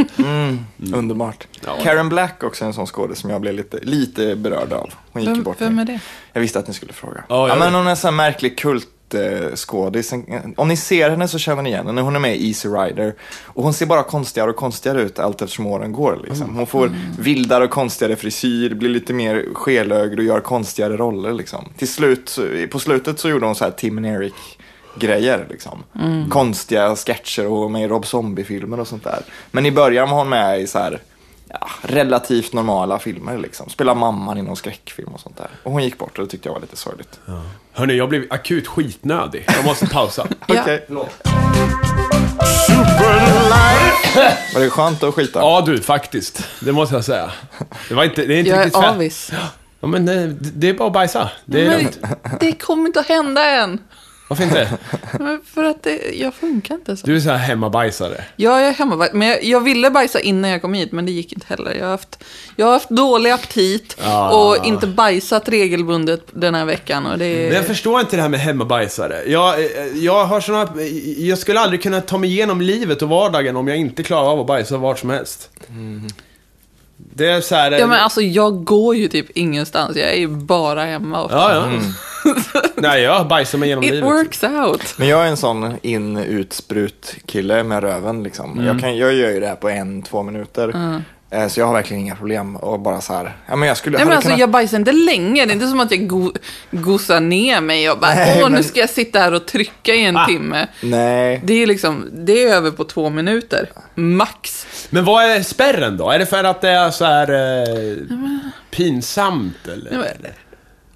Underbart. Ja. Karen Black också är en sån skådis som jag blev lite, lite berörd av. Hon gick Vem, bort vem är det? Jag visste att ni skulle fråga. Ja, Ja, men hon är en sån här märklig kult eh, skådis. Om ni ser henne så känner ni igen henne. Hon är med i Easy Rider. Och hon ser bara konstigare och konstigare ut allt eftersom åren går. Liksom. Hon får vildare och konstigare frisyr, blir lite mer skelögd och gör konstigare roller. Liksom. Till slut, på slutet så gjorde hon så här Tim and Eric grejer. Liksom. Konstiga sketcher och med i Rob Zombie-filmer och sånt där. Men i början var hon med i så här ja, relativt normala filmer. Liksom. Spelar mamman i någon skräckfilm och sånt där. Och hon gick bort och det tyckte jag var lite sorgligt. Hörni, jag blev akut skitnödig. Jag måste pausa. Okej. Var det skönt att skita? Ja du, faktiskt. Det måste jag säga. Det, var inte, det är inte Jag riktigt är fett. avis. Ja, men det, det är bara att bajsa. Det är Men det kommer inte att hända än. Varför inte? Men För att det, jag funkar inte så. Du är så här hemmabajsare. Ja, jag är hemma. Men jag, jag ville bajsa innan jag kom hit, men det gick inte heller. Jag har haft, jag har haft dålig aptit Ah. och inte bajsat regelbundet den här veckan. Och det Men jag förstår inte det här med hemmabajsare. Jag, eh, jag har såna, jag skulle aldrig kunna ta mig igenom livet och vardagen om jag inte klarar av att bajsa vart som helst. Det är så här... Ja, men alltså jag går ju typ ingenstans. Jag är ju bara hemma. ofta. Ja, ja. Nej, jag bajsar mig igenom It livet. works out. Men jag är en sån in ut sprut kille med röven liksom. Jag, kan, jag gör ju det här på en, två minuter. Eh, Så jag har verkligen inga problem och bara så här. Ja men jag skulle Nej, men alltså, kunnat- jag bajsar inte länge. Det är inte som att jag go gosar ner mig och bara, Nej, åh, nu men- ska jag sitta här och trycka i en Ah. timme. Nej. Det är liksom, det är över på två minuter. Max. Men vad är spärren då? Är det för att det är så här eh, pinsamt eller? Men-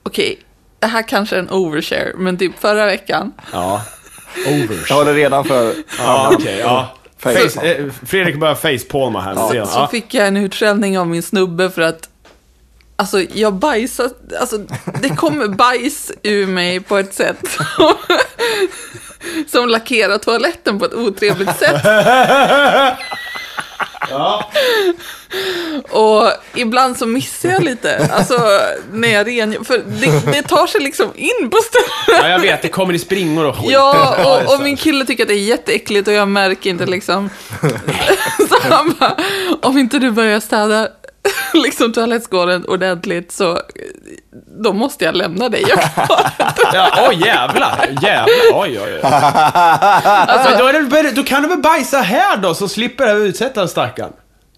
Okej, det här kanske är en overshare, men typ förra veckan. Ja. Overs. Jag håller redan för... Ja, okej. ja. Face- eh, Fredrik börjar facepalma här. Ja. Ja. Så Ja. fick jag en utskällning av min snubbe för att Alltså jag bajsar, alltså det kommer bajs ur mig på ett sätt som, som lackerar toaletten på ett otrevligt sätt. Och ibland så missar jag lite, alltså när jag rengör, för det, det tar sig liksom in på ställen. Ja, jag vet, det kommer i springor och skit. Ja, och, och min kille tycker att det är jätteäckligt och jag märker inte liksom. Så han bara, om inte du börjar städa liksom toalettskålen ordentligt så då måste jag lämna dig. Jag. Ja, oj jävlar, jävlar, oj oj oj. Alltså, då, det, då kan du väl bajsa här då, så slipper jag utsätta stackaren.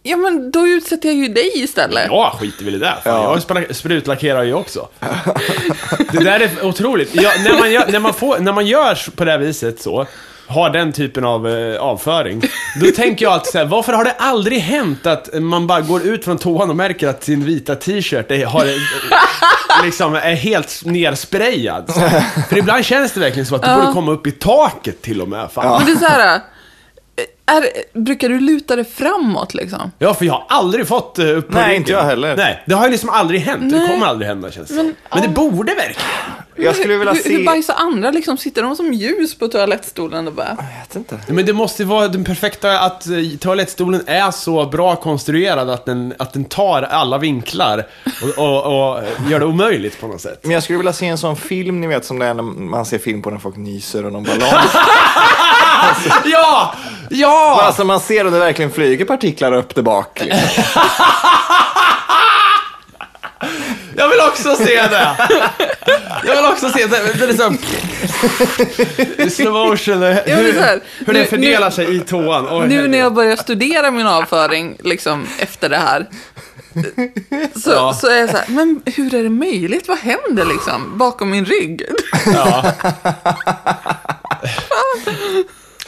Ja, men då utsätter jag ju dig istället. Jag skiter väl i det. Fan, Ja. Jag sprutlackerar ju också. det där är otroligt. Ja, när, man gör, när, man får, när man gör på det här viset så, har den typen av eh, avföring, då tänker jag alltid så här, varför har det aldrig hänt att man bara går ut från toan och märker att sin vita t-shirt är, har, eh, liksom, är helt nersprayad? Så. För ibland känns det verkligen som att det borde komma upp i taket till och med. Fan. Men det är så här, är, brukar du luta dig framåt liksom? Ja, för jag har aldrig fått uh, upp på Nej, ryggen. inte jag heller. Nej, det har ju liksom aldrig hänt. Det Nej. kommer aldrig hända känns det men, Men, men det borde verkligen. Jag skulle vilja hur, se... hur bajsar andra liksom? Sitter de som ljus på toalettstolen och bara... Jag vet inte. Men det måste vara den perfekta, att eh, toalettstolen är så bra konstruerad att den, att den tar alla vinklar och, och, och gör det omöjligt på något sätt. Men jag skulle vilja se en sån film, ni vet som det är när man ser film på när folk nyser och någon ballong. Ja! Ja! Alltså man ser och det verkligen flyger partiklar upp där bak. Liksom. Jag vill också se det! Jag vill också se det. Det är liksom... I slow motion, hur, men hur nu- det fördelar nu- sig i toan. Oj, Nu när jag börjar studera min avföring, liksom efter det här, så, Ja. så är jag så här, men hur är det möjligt? Vad händer liksom bakom min rygg? Ja.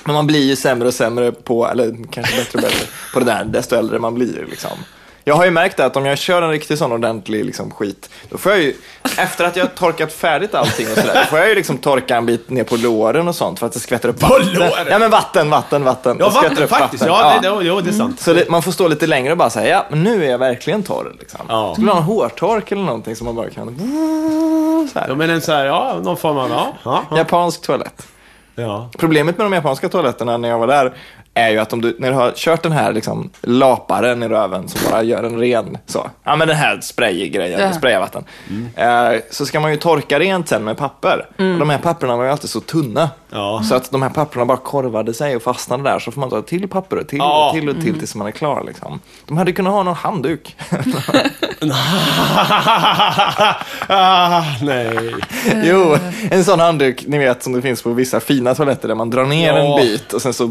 Men man blir ju sämre och sämre på, eller kanske bättre och bättre på det där, desto äldre man blir. Liksom. Jag har ju märkt att om jag kör en riktig sån ordentlig liksom, skit, då får jag ju, efter att jag har torkat färdigt allting och sådär, då får jag ju liksom torka en bit ner på låren och sånt för att det skvätter upp På vatten. låren? Ja men vatten, vatten, vatten. Ja, vatten faktiskt. vatten. Ja, det, det, det är sant. Så det, man får stå lite längre och bara säga, ja, men nu är jag verkligen torr. Liksom. Ja. Skulle ha en hårtork eller någonting som man bara kan... Så här. Ja, men en så här, ja, någon form av, ja, ja, ja. Japansk toalett ja. Problemet med de japanska toaletterna när jag var där är ju att om du, när du har kört den här liksom laparen i röven som bara gör en ren så, ja men den här spraygrejen, Ja. sprayvatten, eh, så ska man ju torka rent sen med papper. Och de här papperna var ju alltid så tunna. Ja. Så att de här papperna bara korvade sig och fastnade där, så får man ta till papper och till Ja. och till och till tills man är klar. Liksom. De hade kunnat ha någon handduk. ah, nej. jo, en sån handduk, ni vet som det finns på vissa fina toaletter där man drar ner Ja. en bit och sen så...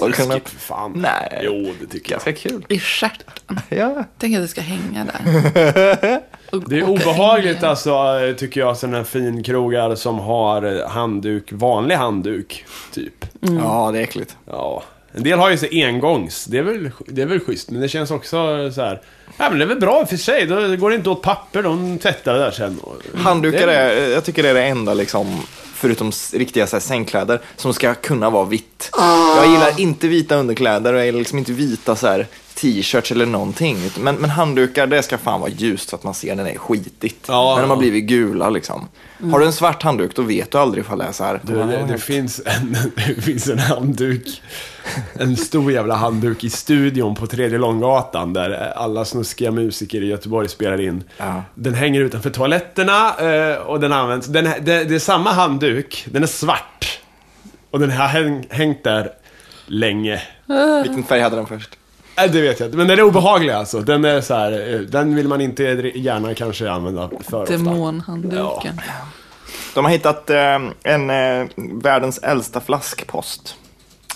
Kan läskigt, för fan. Nej. Jo, det tycker jag. Ganska kul. I stjärten. Ja. Tänk att det ska hänga där. Det är obehagligt alltså, tycker jag, sådana finkrogar som har eh, handduk, vanlig handduk, typ. ja, det är äckligt. Ja. En del har ju så engångs, det är väl, det är väl schysst, men det känns också så här. Ja men det är väl bra för sig, då går det inte åt papper, de tvättar det där sen. Handdukar är, jag tycker det är det enda liksom, förutom riktiga så här, sängkläder, som ska kunna vara vitt. Jag gillar inte vita underkläder och jag gillar liksom inte vita så här, t-shirts eller någonting. Men, men handdukar, det ska fan vara ljust så att man ser när det är skitigt. Ja, när de har blivit gula liksom. Har du en svart handduk, då vet du aldrig ifall det är så här. Du, det, det, finns en, det finns en handduk, en stor jävla handduk i studion på Tredje Långgatan där alla snuskiga musiker i Göteborg spelar in. Ja. Den hänger utanför toaletterna eh, och den används. Den, det, det är samma handduk, den är svart. Och den har häng, hängt där länge. Vilken färg hade den först? Nej, det vet jag inte. Men den är obehaglig alltså. Den är så här, eh, den vill man inte gärna kanske använda för ofta. Demonhandduken. De har hittat eh, en eh, världens äldsta flaskpost.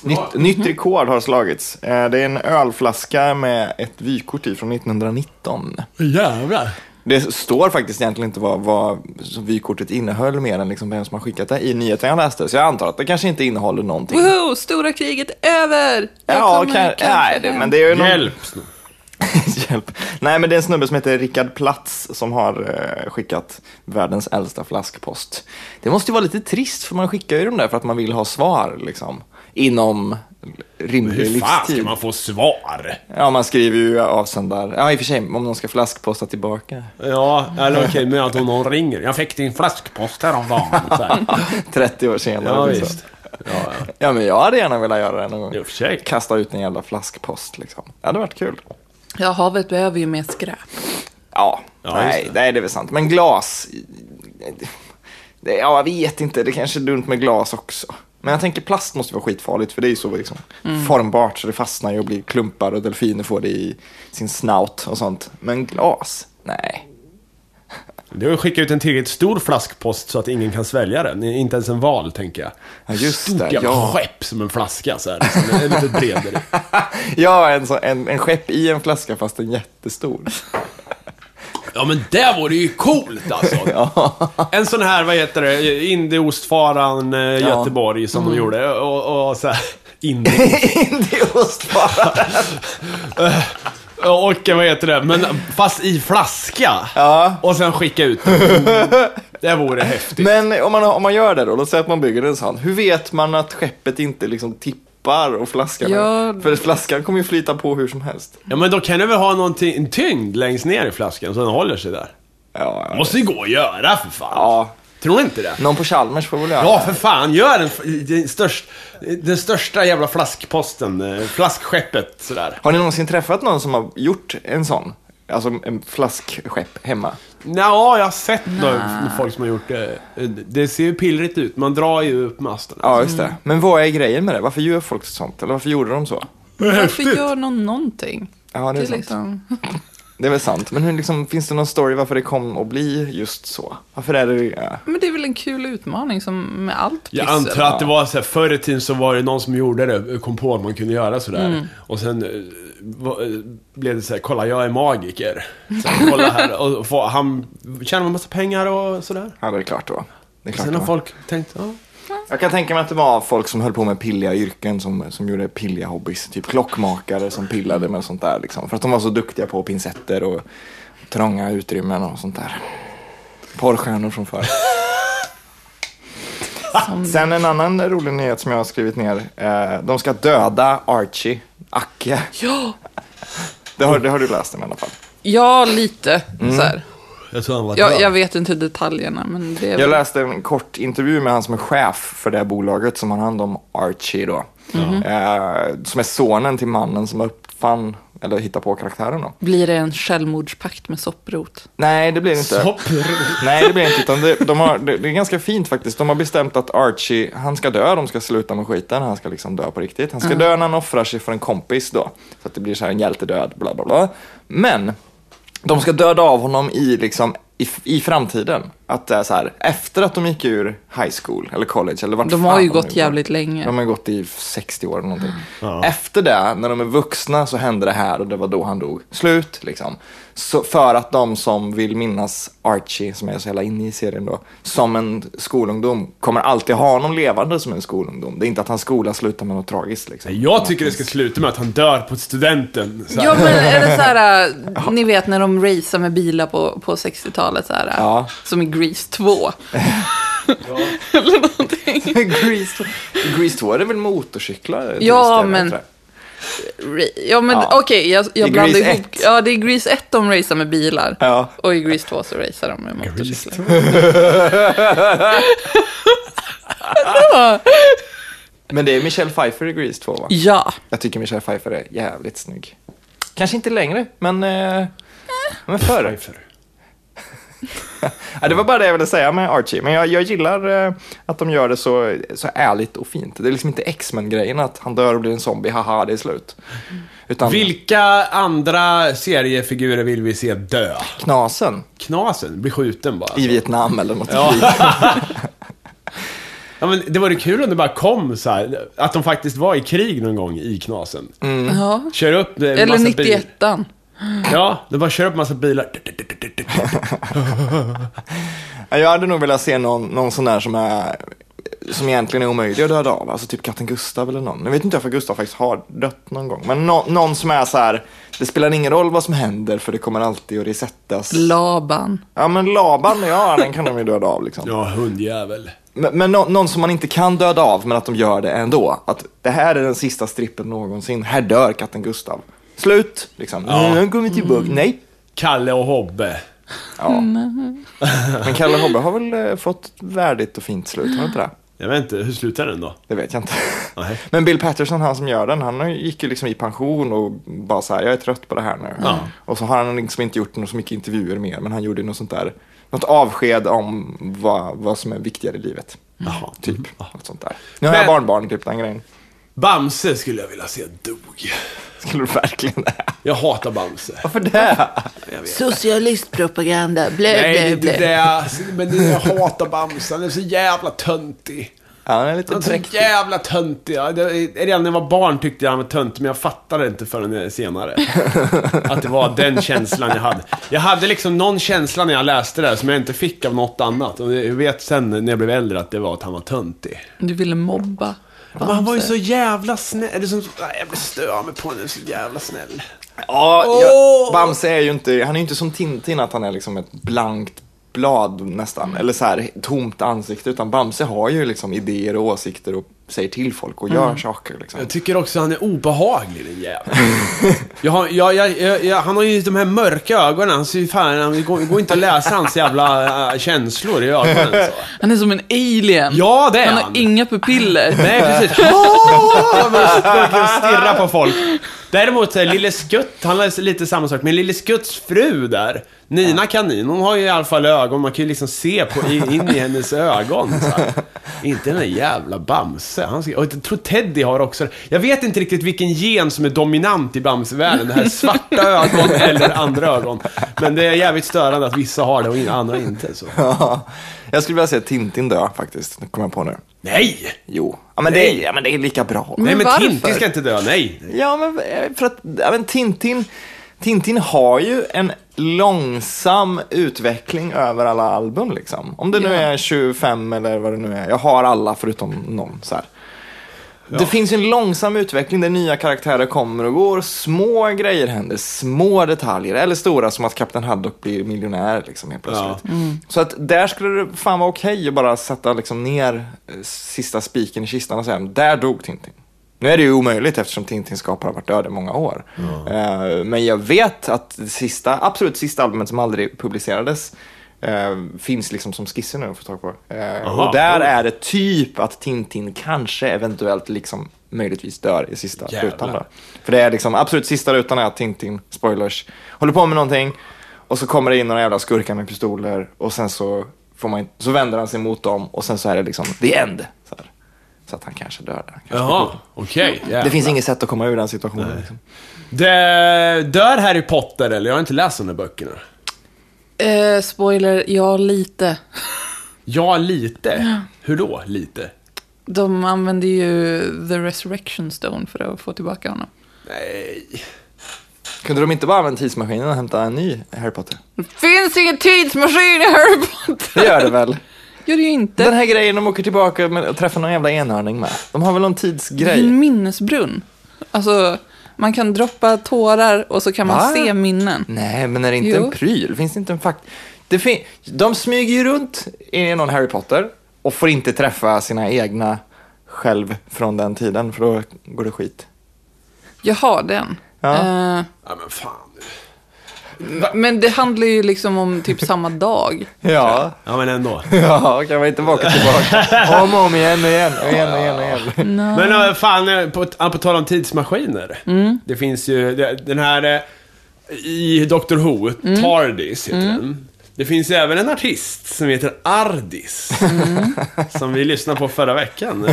Nytt, nytt rekord har slagits. Eh, det är en ölflaska med ett vykort i från 1919. Jävlar. Det står faktiskt egentligen inte vad, vad vykortet innehöll mer än liksom vem som har skickat det i nyheten jag läste. Så jag antar att det kanske inte innehåller någonting. Woho! Stora kriget över! Jag Ja, kan, kanske nej, det, men det är ju någon... Hjälp! Hjälp. Nej, men det är en snubbe som heter Rickard Platz som har eh, skickat världens äldsta flaskpost. Det måste ju vara lite trist, för man skickar ju dem där för att man vill ha svar, liksom. Inom rimlig Hur fan livstid. ska man få svar? Ja, man skriver ju avsändare. Ja, i och för sig, om någon ska flaskposta tillbaka. Ja, eller okej, men att någon ringer. Jag fick din flaskpost häromdagen. Så här. 30 år senare. Ja, liksom. visst. Ja, ja. Ja, men jag hade gärna velat göra det någon gång. I och för sig. Kasta ut en jävla flaskpost, liksom. Det hade varit kul. Ja, havet behöver ju mer skräp. Ja, Ja, nej, just nej, det är väl sant. Men glas, det, ja, jag vet inte, det kanske är dumt med glas också. Men jag tänker plast måste vara skitfarligt för det är ju så liksom formbart så det fastnar ju och blir klumpar och delfiner får det i sin snout och sånt. Men glas, nej. Det är att skicka ut en tillräckligt stor flaskpost så att ingen kan svälja den. Inte ens en val, tänker jag. Ja, just Stort det, jävla ja. skepp som en flaska, så här. Liksom, en lite bredare. Ja, en, så, en, en skepp i en flaska fast en jättestor. Ja, men det vore ju coolt alltså. En sån här, vad heter det, Indieostfaran eh, Göteborg som Mm. de gjorde. Och, och så här, Indie. Indieost bara. Och vad heter det, men fast i flaska. Ja. Och sen skicka ut den. Det vore häftigt. Men om man, om man gör det då, låt säga att man bygger en sån. Hur vet man att skeppet inte liksom tippar och flaskan Ja. För flaskan kommer ju flyta på hur som helst. Ja, men då kan du väl ha någonting, en tyngd längst ner i flaskan så den håller sig där. Ja, ja. Måste ju gå att göra för fan. ja. Tror du inte det? Någon på Chalmers får väl göra Ja, för fan. Gör den, den, störst, den största jävla flaskposten. eh, Flaskskeppet sådär. Har ni någonsin träffat någon som har gjort en sån? Alltså en flaskskepp hemma? Ja, jag har sett några folk som har gjort det. Det ser ju pillrigt ut. Man drar ju upp masten. Ja, just det. Men vad är grejen med det? Varför gör folk sånt? Eller varför gjorde de så? Varför gör någon någonting? Ja, det är sant. liksom... Det är väl sant. Men hur, liksom, finns det någon story varför det kom att bli just så? Varför är det... Ja. Men det är väl en kul utmaning som med allt Jag pyssel. antar att det var så här, förr i tiden så var det någon som gjorde det, kom på att man kunde göra sådär. Och sen eh, va- eh, blev det så här, kolla jag är magiker. Så här, kolla här. Och få, han tjänar en massa pengar och sådär. ja, det är klart då. Det är klart Sen har folk tänkt, ja. Jag kan tänka mig att det var folk som höll på med pilliga yrken som, som gjorde pilliga hobbys. Typ klockmakare som pillade med sånt där. Liksom. För att de var så duktiga på pincetter och trånga utrymmen och sånt där. Porrstjärnor från förr. Sen en annan rolig nyhet som jag har skrivit ner. Eh, de ska döda Archie, Acke. Ja, Det har, det har du läst om i alla fall. ja lite. Mm. Så här. Jag tror han var Jag, död. jag vet inte detaljerna, men det är Jag väl... läste en kort intervju med han som är chef för det bolaget som har hand om Archie då. Eh, som är sonen till mannen som uppfann, eller hittade på karaktären då. Blir det en självmordspakt med sopprot? Nej, det blir det inte. Sopprot. Nej, det blir det inte. Utan det, de har, det, det är ganska fint faktiskt. De har bestämt att Archie, han ska dö. De ska sluta med skiten. Han ska liksom dö på riktigt. Han ska dö när han offrar sig för en kompis då. Så att det blir så här en hjältedöd, bla bla bla. Men, de ska döda av honom i, liksom, i, i framtiden. Att det är så här, efter att de gick ur high school eller college eller vart De har ju gått jävligt länge. De har gått i 60 år eller någonting. Efter det, när de är vuxna, så hände det här och det var då han dog. Slut, liksom. Så för att de som vill minnas Archie, som är så jävla inne i serien då, som en skolungdom, kommer alltid ha honom levande som en skolungdom. Det är inte att hans skola slutar med något tragiskt. Liksom. Jag tycker det ska sluta med att han dör på studenten. Så här. Ja, men är det så här, äh, ni vet när de racear med bilar på, på 60-talet, så här, äh, Ja. som i Grease 2. Eller någonting. Grease, Grease 2 är det väl motorcyklar? Ja, men-. Ra- Ja, men Ja. okej, jag, jag blandar Grease ihop. 1. Ja, det är Grease 1 de racear med bilar. Ja. Och i Grease 2 så racear de med motorcyklar. Men det är Michelle Pfeiffer i Grease 2 va? Ja. Jag tycker Michelle Pfeiffer är jävligt snygg. Kanske inte längre, men, eh, men förr. Ja, det var bara det jag ville säga med Archie. Men jag, jag gillar eh, att de gör det så, så ärligt och fint. Det är liksom inte X-Men-grejen att han dör och blir en zombie, haha, det är slut. Utan Vilka andra seriefigurer vill vi se dö? Knasen Knasen, blir skjuten bara. i Vietnam eller något Ja. Ja, men det vore kul om det bara kom så här, att de faktiskt var i krig någon gång i Knasen. ja. Kör upp en Eller massa 91 bil- Ja, de bara kör upp massa bilar. Ja, Jag hade nog velat se någon, någon sån där som är som egentligen är omöjlig att döda av. Alltså typ katten Gustav eller någon. Nu vet inte jag för Gustav faktiskt har dött någon gång. Men nå- någon som är så här, det spelar ingen roll vad som händer för det kommer alltid att resettas. Laban. Ja men Laban, ja den kan de ju döda av liksom. Ja, hundjävel. Men, men nå- någon som man inte kan döda av, men att de gör det ändå. Att det här är den sista strippen någonsin. Här dör katten Gustav. Slut, liksom. Ja. Mm, kommer tillbaka. Nej. Kalle och Hobbe. Ja. Men Kalle Hobbe har väl eh, fått ett värdigt och fint slut, har inte det? Jag vet inte, hur slutar den då? Det vet jag inte. Nej. Men Bill Patterson, han som gör den, han gick ju liksom i pension och bara så här, jag är trött på det här nu. Ja. Och så har han liksom inte gjort något så mycket intervjuer mer, men han gjorde något sånt där, något avsked om vad, vad som är viktigare i livet. Jaha. Typ, något sånt där. Nu har jag barnbarn, typ den grejen. Bamse skulle jag vilja se dog. Skulle du verkligen det? Jag hatar Bamse. Varför det? Socialistpropaganda, blä, Nej, det är inte det. Men det- jag hatar Bamse. Han är så jävla töntig. Ja, han är lite Han är så präktig. jävla töntig. Ja, det- Redan när jag var barn tyckte jag han var töntig, men jag fattade inte förrän senare. Att det var den känslan jag hade. Jag hade liksom någon känsla när jag läste det här som jag inte fick av något annat. Och jag vet sen när jag blev äldre att det var att han var töntig. Du ville mobba. Men han var ju så jävla snäll. Nej, jag stör mig på honom. Så jävla snäll. Ja, jag, Bamse är ju inte, han är ju inte som Tintin att han är liksom ett blankt blad nästan, eller så här tomt ansikte, utan Bamse har ju liksom idéer och åsikter och säger till folk och gör saker liksom. Jag tycker också han är obehaglig den jäveln. jag har, jag, jag, jag, jag, han har ju de här mörka ögonen. Han ser ju fan, han- det går, det går inte att läsa hans jävla äh, känslor i ögonen. Så. Han är som en alien. Ja, det är han han. har inga pupiller. Nej, precis. Han stirrar på folk. Däremot är Lille Skutt, han är lite samma sak, men Lille Skutts fru där, Nina Kanin, hon har ju i alla fall ögon, man kan ju liksom se på, in, i hennes ögon. Inte den där jävla Bamse. Han ska, och jag tror Teddy har också Jag vet inte riktigt vilken gen som är dominant i Bamsevärlden, det här svarta ögon eller andra ögon. Men det är jävligt störande att vissa har det och andra inte. Så. Ja, jag skulle vilja se Tintin dö faktiskt, det kommer jag på nu. Nej! Jo, ja, men, det är, ja, men det är lika bra. Nej men varför? Tintin ska inte dö, nej. Ja, men eh, för att ja, men Tintin, Tintin har ju en långsam utveckling över alla album liksom. Om det nu Ja. är 25 eller vad det nu är. Jag har alla förutom någon så här. Det finns ju en långsam utveckling där nya karaktärer kommer och går, små grejer händer, små detaljer, eller stora som att Kapten Haddock blir miljonär liksom helt plötsligt. Ja. Så att där skulle det fan vara okej att bara sätta liksom ner eh, sista spiken i kistan och säga, där dog Tintin. Nu är det ju omöjligt eftersom Tintins skapare har varit död i många år. Eh, men jag vet att det sista, absolut sista albumet som aldrig publicerades eh, finns liksom som skisser nu att få tag på. Eh, Aha, och där då- är det typ att Tintin kanske eventuellt liksom möjligtvis dör i sista Jävlar. rutan. Då. För det är liksom absolut sista rutan är att Tintin, spoilers, håller på med någonting och så kommer det in några jävla skurkar med pistoler och sen så, får man, så vänder han sig mot dem och sen så är det liksom the end. Så, så att han kanske dör där. Kanske Jaha, okej. det finns inget sätt att komma ur den situationen. Liksom. Det, dör Harry Potter eller? Jag har inte läst de där böckerna. Eh, spoiler, ja lite. Ja, lite. Hur då, lite? De använder ju The Resurrection Stone för att få tillbaka honom. Nej. Kunde de inte bara använda tidsmaskinen och hämta en ny Harry Potter? Det finns ingen tidsmaskin i Harry Potter! Det gör det väl? Gör det ju inte. Den här grejen de åker tillbaka och träffar någon jävla enhörning med. De har väl någon Det är tidsgrej? en minnesbrunn. Alltså, man kan droppa tårar och så kan man Va? se minnen. Nej, men är det inte Jo. en pryl? Finns det inte en fakt... Det fin... De smyger ju runt i någon Harry Potter och får inte träffa sina egna själv från den tiden, för då går det skit. Jag har den. Ja. Eh, Ja, men fan. Men det handlar ju liksom om typ samma dag. Ja, Ja, men ändå. ja, kan man inte åka tillbaka om och om igen och igen och igen och igen och igen. Men äh, fan, äh, på, på tal om tidsmaskiner. Det finns ju den här äh, i Doctor Who, Tardis heter den. Det finns ju även en artist som heter Ardis. Som vi lyssnade på förra veckan.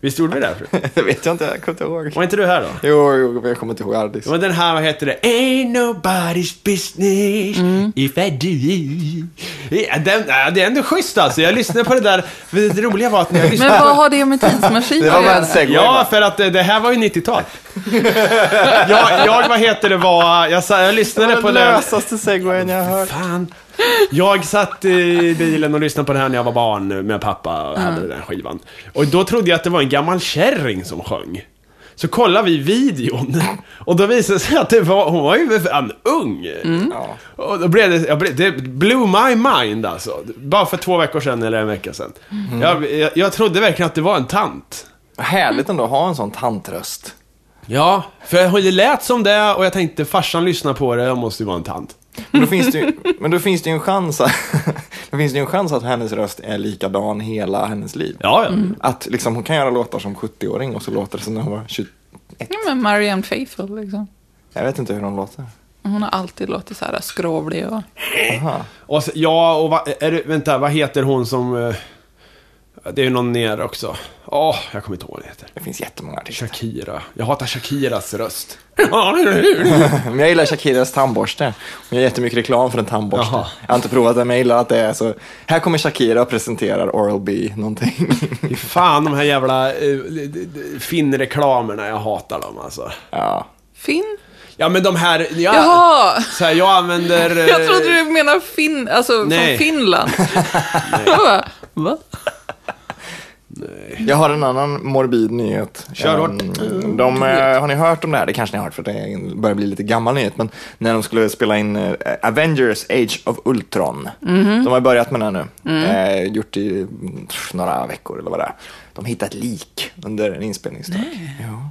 Visst gjorde vi det? Fru? Det vet jag inte, jag kommer inte ihåg. Var inte du här då? Jo, jo, jag kommer inte ihåg Ardis. Men den här, vad heter det? Ain't nobody's business if I do. Ja, den, ja, det är ändå schysst alltså. Jag lyssnade på det där. Det roliga var att när jag lyssnade Men vad har det med tidsmaskin Det att var göra? Ja, för att det, det här var ju 90-tal. jag, jag, vad heter det, var... Jag, jag lyssnade det på var den... den lösaste segwayen jag har hört. Fan. Jag satt i bilen och lyssnade på det här när jag var barn med pappa och hade den skivan. Och då trodde jag att det var en gammal kärring som sjöng. Så kollade vi videon och då visade det sig att det var, hon var ju fan ung. Ja. Och då blev det, jag blev, det blew my mind alltså. Bara för två veckor sedan eller en vecka sedan. Jag, jag, jag trodde verkligen att det var en tant. Härligt ändå att ha en sån tantröst. Ja, för det lät som det och jag tänkte farsan lyssnar på det, jag måste ju vara en tant. Men då finns det ju, men då finns det ju en chans att, Men finns det ju en chans att hennes röst är likadan hela hennes liv? Ja, ja. Att liksom, hon kan göra låtar som 70-åring och så låter det som när hon var 21. Ja, men Marianne Faithfull liksom. Jag vet inte hur hon låter. Hon har alltid låtit så här skrovlig och... Aha. Och så, ja, och va, är det, vänta, vad heter hon som... eh, Det är ju någon ner också. Åh, jag kommer inte ihåg vad hon heter. Det finns jättemånga artister. Shakira. Jag hatar Shakiras röst. Men jag gillar Shakiras tandborste. Hon gör jättemycket reklam för en tandborste. Jaha. Jag har inte provat det, men jag gillar att det är så. Här kommer Shakira och presenterar Oral-B någonting. Fy fan, de här jävla uh, Finn-reklamerna, jag hatar dem alltså. ja. Finn? Ja, men de här... Ja, Jaha! Så här, jag använder... eh, Jag trodde du menade Finn, alltså Nej. från Finland. Jag bara, Va? Jag har en annan morbid nyhet. Kör hårt. Ehm, De, eh, har ni hört om det här? Det kanske ni har hört för det börjar bli lite gammal nyhet. Men när de skulle spela in eh, Avengers Age of Ultron. De har börjat med det här nu. Eh, gjort i mm, några veckor eller vad det är. De hittade ett lik under en inspelningsdag. Ja.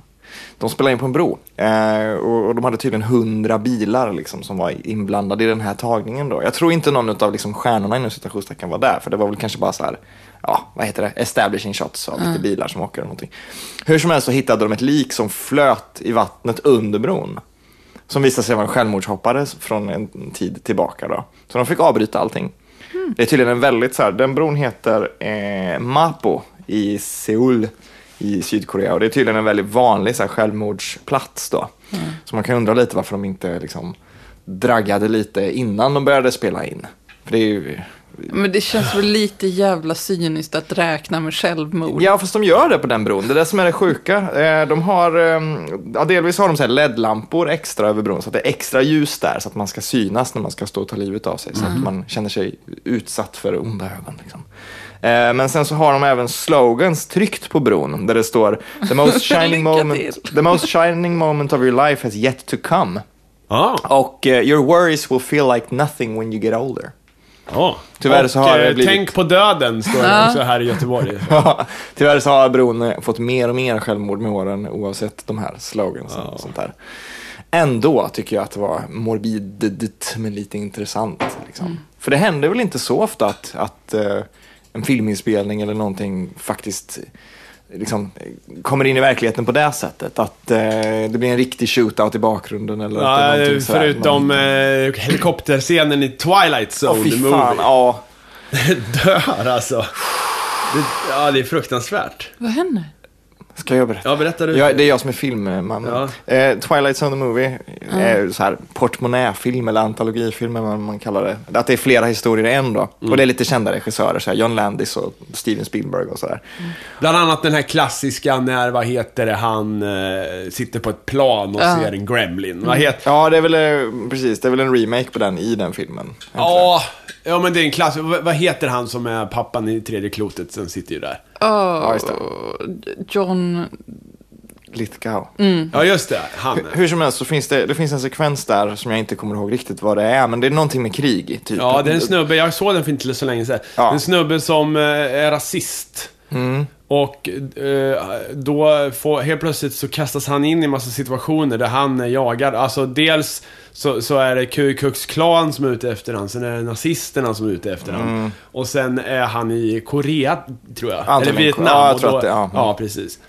De spelade in på en bro eh, och, och de hade tydligen hundra bilar liksom, som var inblandade i den här tagningen. Då. Jag tror inte någon av liksom, stjärnorna inom citationstecken var där, för det var väl kanske bara så här, ja, vad heter det, establishing shots av lite bilar som åker eller någonting. Hur som helst så hittade de ett lik som flöt i vattnet under bron. Som visade sig vara en självmordshoppare från en tid tillbaka. Då. Så de fick avbryta allting. Det är tydligen en väldigt så här, den bron heter eh, Mapo i Seoul i Sydkorea och det är tydligen en väldigt vanlig så här, självmordsplats då. Så man kan undra lite varför de inte liksom draggade lite innan de började spela in. För det är ju... Men det känns väl lite jävla cyniskt att räkna med självmord. Ja, fast de gör det på den bron. Det är det som är det sjuka. Eh, De har, eh, ja, delvis har de så här LED-lampor extra över bron, så att det är extra ljus där, så att man ska synas när man ska stå och ta livet av sig, så att man känner sig utsatt för onda ögon. Liksom. Eh, Men sen så har de även slogans tryckt på bron, där det står The most shining, moment, till." the most shining moment of your life has yet to come. Ja. Och eh, your worries will feel like nothing when you get older. Ja. Tyvärr och, så har det eh, blivit- Tänk på döden, står det också här i Göteborg. Ja, Tyvärr så har bron eh, fått mer och mer självmord med åren oavsett de här slogansen och sånt där. Ändå tycker jag att det var morbidigt men lite intressant. Liksom. För det händer väl inte så ofta att, att eh, en filminspelning eller någonting faktiskt liksom, eh, kommer in i verkligheten på det sättet. Att eh, det blir en riktig shootout i bakgrunden. Eller Ja, sådär. förutom eh, helikopterscenen i Twilight Zone, fy the fan, movie. ja. Dör alltså. Det, ja, det är fruktansvärt. Vad händer? Ska jag berätta? Ja, berätta du. Ja, det är jag som är filmman. Ja. Eh, Twilight Zone the Movie är så här portmonnäfilm eller antologifilm eller vad man kallar det. Att det är flera historier i en då. Mm. Och det är lite kända regissörer, så här John Landis och Steven Spielberg och sådär. Bland annat den här klassiska när, vad heter det, han eh, sitter på ett plan och ser en gremlin. Vad heter... Ja, det är väl, eh, precis, det är väl en remake på den i den filmen. Ja, ja men det är en klass. Vad, vad heter han som är pappan i tredje klotet? Sen sitter ju där. Oh, just John... Lithgow. Ja, just det. Han. Hur som helst så finns det, det finns en sekvens där som jag inte kommer ihåg riktigt vad det är, men det är någonting med krig. Typ. Ja, det är en snubbe, jag såg den för inte så länge sedan. Ja. Det En snubbe som eh, är rasist. Och eh, då får, helt plötsligt så kastas han in i massa situationer där han är jagad. Alltså dels så, så är det Ku Klux Klan som är ute efter han, sen är det nazisterna som är ute efter han. Och sen är han i Korea, tror jag. Antagligen. Eller Vietnam. Ja, jag tror då, att det- ja. ja, precis.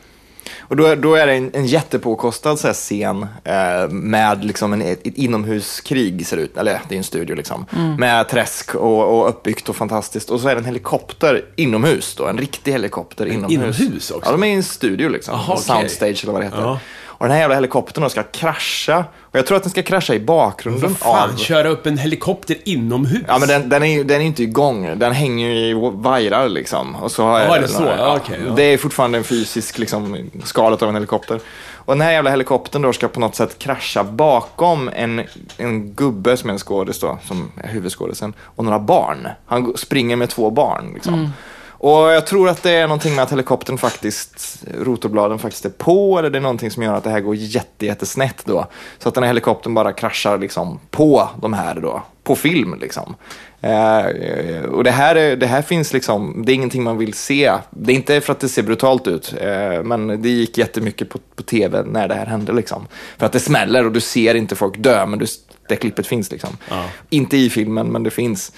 Och då, då är det en, en jättepåkostad så här, scen eh, med liksom en, ett, ett inomhuskrig, ser det ut. Eller det är en studio liksom. Med träsk och, och uppbyggt och fantastiskt. Och så är det en helikopter inomhus då. En riktig helikopter inomhus. inomhus också? Ja, de är i en studio liksom. Jaha, en soundstage eller vad det heter. Ja. Och den här jävla helikoptern då ska krascha. Och jag tror att den ska krascha i bakgrunden Vad fan, av... köra upp en helikopter inomhus? Ja, men den, den, är, ju- den är inte igång. Den hänger ju i vajrar liksom. Och så har Ja, jag- är det så? Ja, okej, ja. Det är fortfarande en fysisk liksom, skalet av en helikopter. Och den här jävla helikoptern då ska på något sätt krascha bakom en, en gubbe som är en skådis då, som är huvudskådisen, och några barn. Han springer med två barn liksom. Och jag tror att det är någonting med att helikoptern faktiskt, rotorbladen faktiskt är på, eller det är någonting som gör att det här går jätte, jättesnett då. Så att den här helikoptern bara kraschar liksom på de här då, på film liksom. Eh, och det här, är, det här finns liksom, det är ingenting man vill se. Det är inte för att det ser brutalt ut, eh, men det gick jättemycket på, på tv när det här hände liksom. För att det smäller och du ser inte folk dö, men du, det klippet finns liksom. Ja. Inte i filmen, men det finns.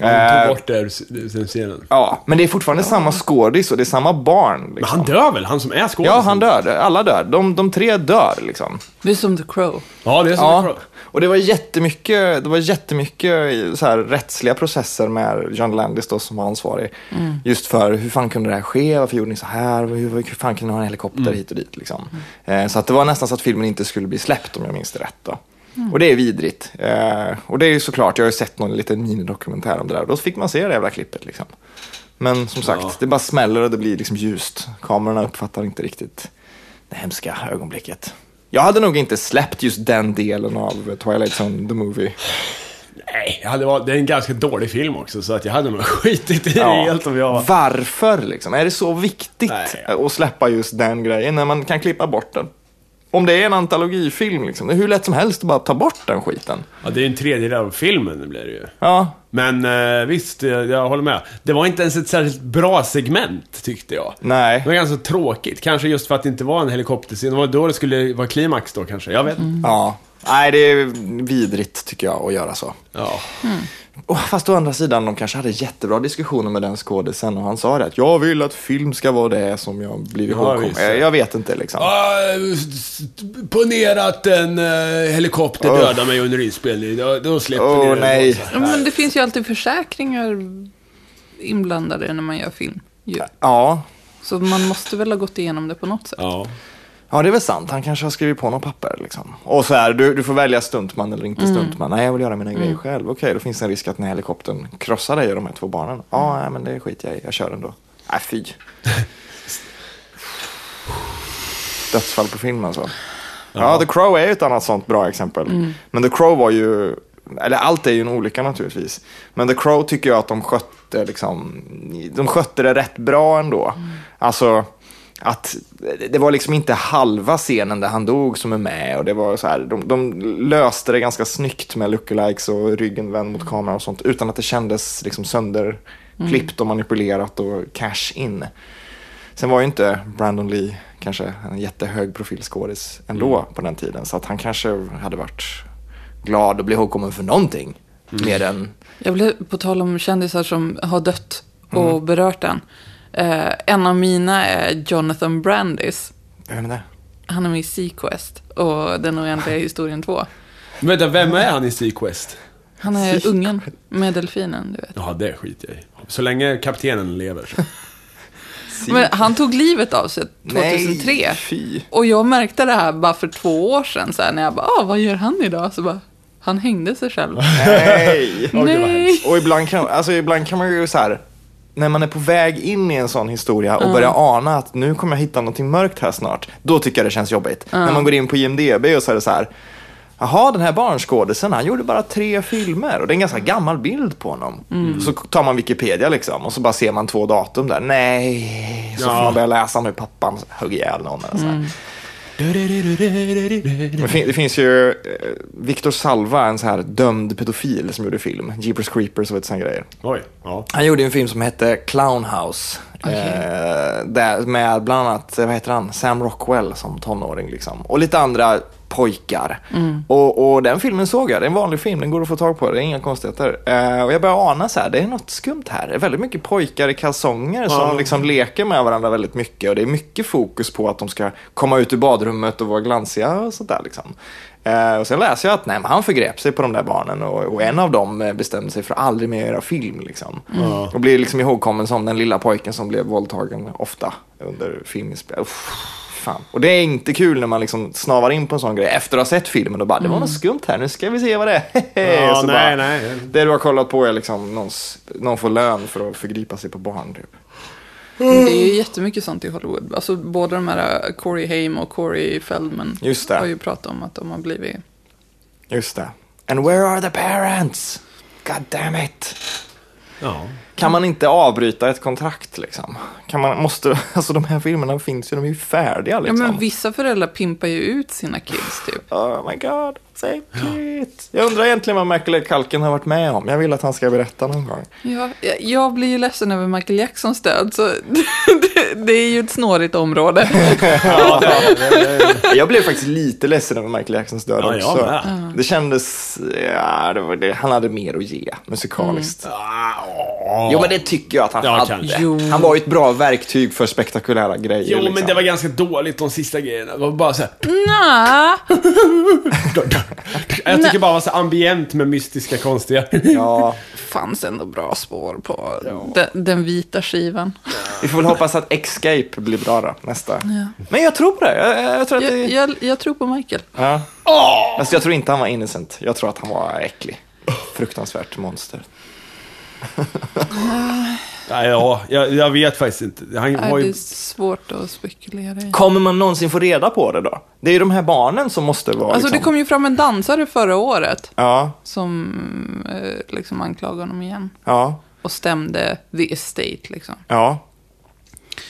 Han Eh, tog bort det ur scenen. Ja, men det är fortfarande samma skådis och det är samma barn. Men Liksom. han dör väl? Han som är skådisen? Ja, han dör. Alla dör. De, de tre dör liksom. Det är som The Crow. Ja, det är som Ja, Crow. och det var jättemycket, det var jättemycket så här, rättsliga processer med John Landis då, som var ansvarig. Just för hur fan kunde det här ske? Varför gjorde ni så här? Hur, hur fan kunde ni ha en helikopter hit och dit? Liksom. Eh, så att det var nästan så att filmen inte skulle bli släppt om jag minns det rätt. Då. Och det är vidrigt. Eh, och det är ju såklart, jag har ju sett någon liten minidokumentär om det där. Och då fick man se det jävla klippet. Liksom. Men som sagt, Ja. det bara smäller och det blir liksom ljust. Kamerorna uppfattar inte riktigt det hemska ögonblicket. Jag hade nog inte släppt just den delen av Twilight Zone, the movie. Nej, jag hade, varit- det är en ganska dålig film också, så att jag hade nog skitit i det helt om jag var... Varför liksom? Är det så viktigt Nej. att släppa just den grejen när man kan klippa bort den? Om det är en antologifilm, liksom, det är hur lätt som helst att bara ta bort den skiten. Ja, det är en tredjedel av filmen, det blir det ju. Ja, Men eh, visst, jag, jag håller med. Det var inte ens ett särskilt bra segment, tyckte jag. Det nej. var ganska tråkigt. Kanske just för att det inte var en helikopterscen. Det var då det skulle vara klimax då kanske. Jag vet inte. Ja. Nej, det är vidrigt tycker jag att göra så. Ja. Oh, fast å andra sidan, de kanske hade jättebra diskussioner med den skådisen och han sa det att jag vill att film ska vara det som jag blir Ja, ihågkommen. visst. jag, vet inte liksom. ponera att en uh, helikopter Åh. dödar mig under inspelning. Då, då släpper Åh, ni nej. Ja, Men det finns ju alltid försäkringar inblandade när man gör film. Ju. Ja. Så man måste väl ha gått igenom det på något sätt. Ja. Ja, det är väl sant. Han kanske har skrivit på något papper. Liksom. Och så här, du, du får välja stuntman eller inte stuntman. Nej, jag vill göra mina grejer själv. Okej, då finns det en risk att den här helikoptern krossar dig och de här två barnen. Ja, nej, men det skiter jag i. Jag kör ändå. Nej, fy. Dödsfall på film alltså. Ja, The Crow är ett annat sånt bra exempel. Men The Crow var ju, eller allt är ju en olycka naturligtvis. Men The Crow tycker jag att de skötte, liksom, de skötte det rätt bra ändå. Alltså, att det var liksom inte halva scenen där han dog som är med. Och det var så här, de, de löste det ganska snyggt med lookalikes och ryggen vänd mot kameran och sånt. Utan att det kändes liksom sönderklippt och manipulerat och cash in. Sen var ju inte Brandon Lee kanske en jättehög profilskådis ändå på den tiden. Så att han kanske hade varit glad och bli ihågkommen för någonting. Mer än, Jag blev, på tal om kändisar som har dött och berört den. Eh, en av mina är Jonathan Brandis. vem är det? Han är med i Sequest och Den oändliga historien 2. Vänta, vem är han i Sequest? Han är ungen med delfinen, du vet. Ja, det skiter jag i. Så länge kaptenen lever. Men han tog livet av sig 2003. Nej, fy. Och jag märkte det här bara för två år sedan, så här, när jag bara, ah, vad gör han idag? Så bara, han hängde sig själv. Nej! Nej! Och ibland kan, alltså ibland kan man ju så här, när man är på väg in i en sån historia och börjar ana att nu kommer jag hitta någonting mörkt här snart, då tycker jag det känns jobbigt. När man går in på IMDB och så är det så här, Jaha, den här barnskådisen, han gjorde bara tre filmer och det är en ganska gammal bild på honom. Så tar man Wikipedia liksom och så bara ser man två datum där. Nej, så får Ja. man börja läsa nu pappan högg ihjäl någon. Eller så här. Det, fin- det finns ju eh, Victor Salva, en så här dömd pedofil som gjorde film. Jeepers Creepers och ett sånt grejer. Oj, ja. Han gjorde en film som hette Clownhouse. Eh, där med bland annat, eh, vad heter han, Sam Rockwell som tonåring liksom. Och lite andra pojkar. Och, och den filmen såg jag, det är en vanlig film, den går att få tag på, det är inga konstigheter. Eh, och jag började ana så här, det är något skumt här. Det är väldigt mycket pojkar i kalsonger som Ja. liksom leker med varandra väldigt mycket. Och det är mycket fokus på att de ska komma ut ur badrummet och vara glansiga och sånt där liksom. Eh, och sen läser jag att nej, han förgrep sig på de där barnen och, och en av dem eh, bestämde sig för att aldrig mer göra film. Liksom. Ja. Och blir liksom ihågkommen som den lilla pojken som blev våldtagen ofta under filminspel. Fan. Och det är inte kul när man liksom snavar in på en sån grej efter att ha sett filmen och bara, det var något skumt här, nu ska vi se vad det är. Ja, så nej, bara, nej. Det du har kollat på är liksom någons, någon får lön för att förgripa sig på barn. Typ. Det är ju jättemycket sånt i Hollywood. Alltså både de här uh, Corey Haim och Corey Feldman Just det. har ju pratat om att de har blivit... Just det. And where are the parents? God damn it. Ja. Kan man inte avbryta ett kontrakt liksom? Kan man, måste, alltså de här filmerna finns ju, de är ju färdiga Ja, liksom. men vissa föräldrar pimpar ju ut sina kids typ. Oh my god, så äckligt. Jag undrar egentligen vad Michael Kalken har varit med om. Jag vill att han ska berätta någon gång. Ja, jag, jag blir ju ledsen över Michael Jacksons död, så det, det är ju ett snårigt område. Jag blev faktiskt lite ledsen över Michael Jacksons död Ja, också. med. Det kändes, ja, det var det. han hade mer att ge musikaliskt. Ah, Jo, men det tycker jag att han Ja, hade. kanske. Jo. Han var ju ett bra verktyg för spektakulära grejer. Jo, men liksom. det var ganska dåligt de sista grejerna. Det var bara så här, Nja, Jag tycker bara det var så ambient med mystiska, konstiga. Ja, fanns ändå bra spår på den, den vita skivan. vi får väl hoppas att Escape blir bra då, nästa. Men jag tror på det. Jag, jag tror att Jag, det... jag, jag tror på Michael. Ja. Alltså, jag tror inte han var innocent. Jag tror att han var äcklig. Fruktansvärt monster. Nej, ja, jag, jag vet faktiskt inte. Han Nej, var det är ju... svårt att spekulera i. Kommer man någonsin få reda på det då? Det är ju de här barnen som måste vara Alltså det liksom... kom ju fram en dansare förra året Ja, som eh, liksom anklagade honom igen. ja, Och stämde the estate liksom. ja.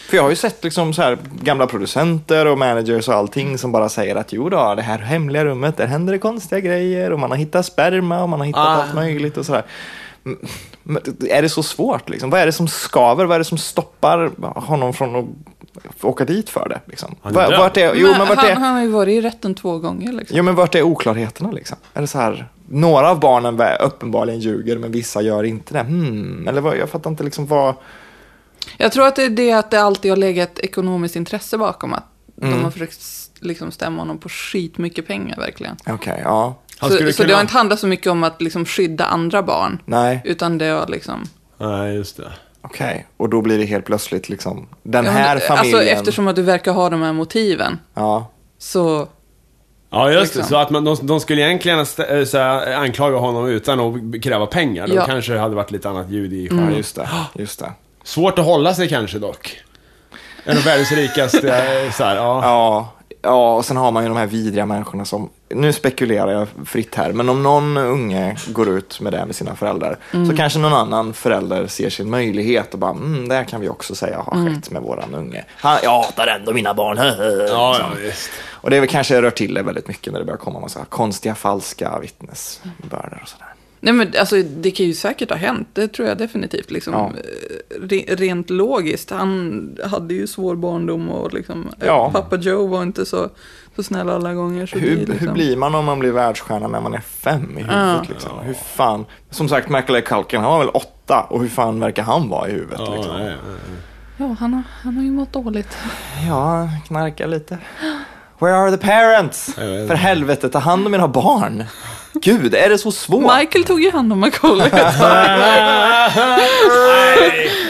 För jag har ju sett liksom så här gamla producenter och managers och allting som bara säger att jo då, det här hemliga rummet, där händer det konstiga grejer och man har hittat sperma och man har hittat Ah. allt möjligt och sådär. Är det så svårt liksom? Vad är det som skaver? Vad är det som stoppar honom från att åka dit för det? Liksom? Han är. Vart är, jo, men vart är, han har ju varit i rätten två gånger liksom. jo, men vart är oklarheterna liksom? Är det så här, några av barnen uppenbarligen ljuger men vissa gör inte det? Hmm, eller vad, jag fattar inte liksom vad... Jag tror att det är det att det alltid har legat ekonomiskt intresse bakom. Att Mm. de har försökt liksom stämma honom på skitmycket pengar verkligen. Okej, ja. Han Så, skulle så det kunna- har inte handlat så mycket om att liksom skydda andra barn. Nej. Utan det har liksom... Nej, just det. Okej, och då blir det helt plötsligt liksom den här familjen. Alltså eftersom att du verkar ha de här motiven. Ja, Så... Ja, just det. Liksom. Så att man, de, de skulle egentligen äh, så här, anklaga honom utan att kräva pengar. Då Ja. kanske det hade varit lite annat ljud i skärmen. just det. Just det. Svårt att hålla sig kanske dock. En av världens rikaste, äh, så här, ja. Ja, ja, och sen har man ju de här vidriga människorna som, nu spekulerar jag fritt här, men om någon unge går ut med det med sina föräldrar, så kanske någon annan förälder ser sin möjlighet och bara, mm, det här kan vi också säga har skett med våran unge. Han, jag hatar ändå mina barn. Ja, ja, visst. Och det är väl kanske rör till det väldigt mycket när det börjar komma massa konstiga falska vittnesbörder och sådär. Nej men alltså det kan ju säkert ha hänt. Det tror jag definitivt. Liksom, Ja. eh, re, rent logiskt. Han hade ju svår barndom och liksom, eh, Ja. pappa Joe var inte så, så snäll alla gånger. Så det Hur, liksom... hur blir man om man blir världsstjärna när man är fem i huvudet? Ja. Liksom? Hur fan? Som sagt, Macaulay Culkin, han var väl åtta och hur fan verkar han vara i huvudet? Ja, liksom? nej, nej. Ja, han har, han har ju mått dåligt. Ja, knarkar lite. Where are the parents? För helvete, ta hand om era barn. Gud, är det så svårt? Michael tog ju hand om Macaulay. Nej.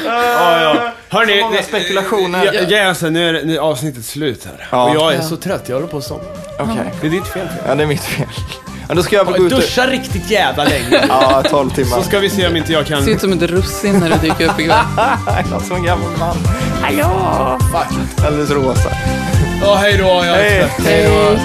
Ja, ja. Hörni, Så många spekulationer. Ja, ja, alltså, nu, är, det- nu är avsnittet slut här. Ja. Och jag är Ja. så trött, jag håller på att somna. Okej, Det är ditt fel. Ja det är mitt fel. Men då ska jag väl gå ut. Duscha riktigt jävla länge. Ja, 12 timmar. Så ska vi se om inte jag kan... Ser ut som ett russin när du dyker upp ikväll. Jag är som en gammal man. Hallå! Alldeles rosa. Ja, hej då. Jag är Hej. trött. Hej då.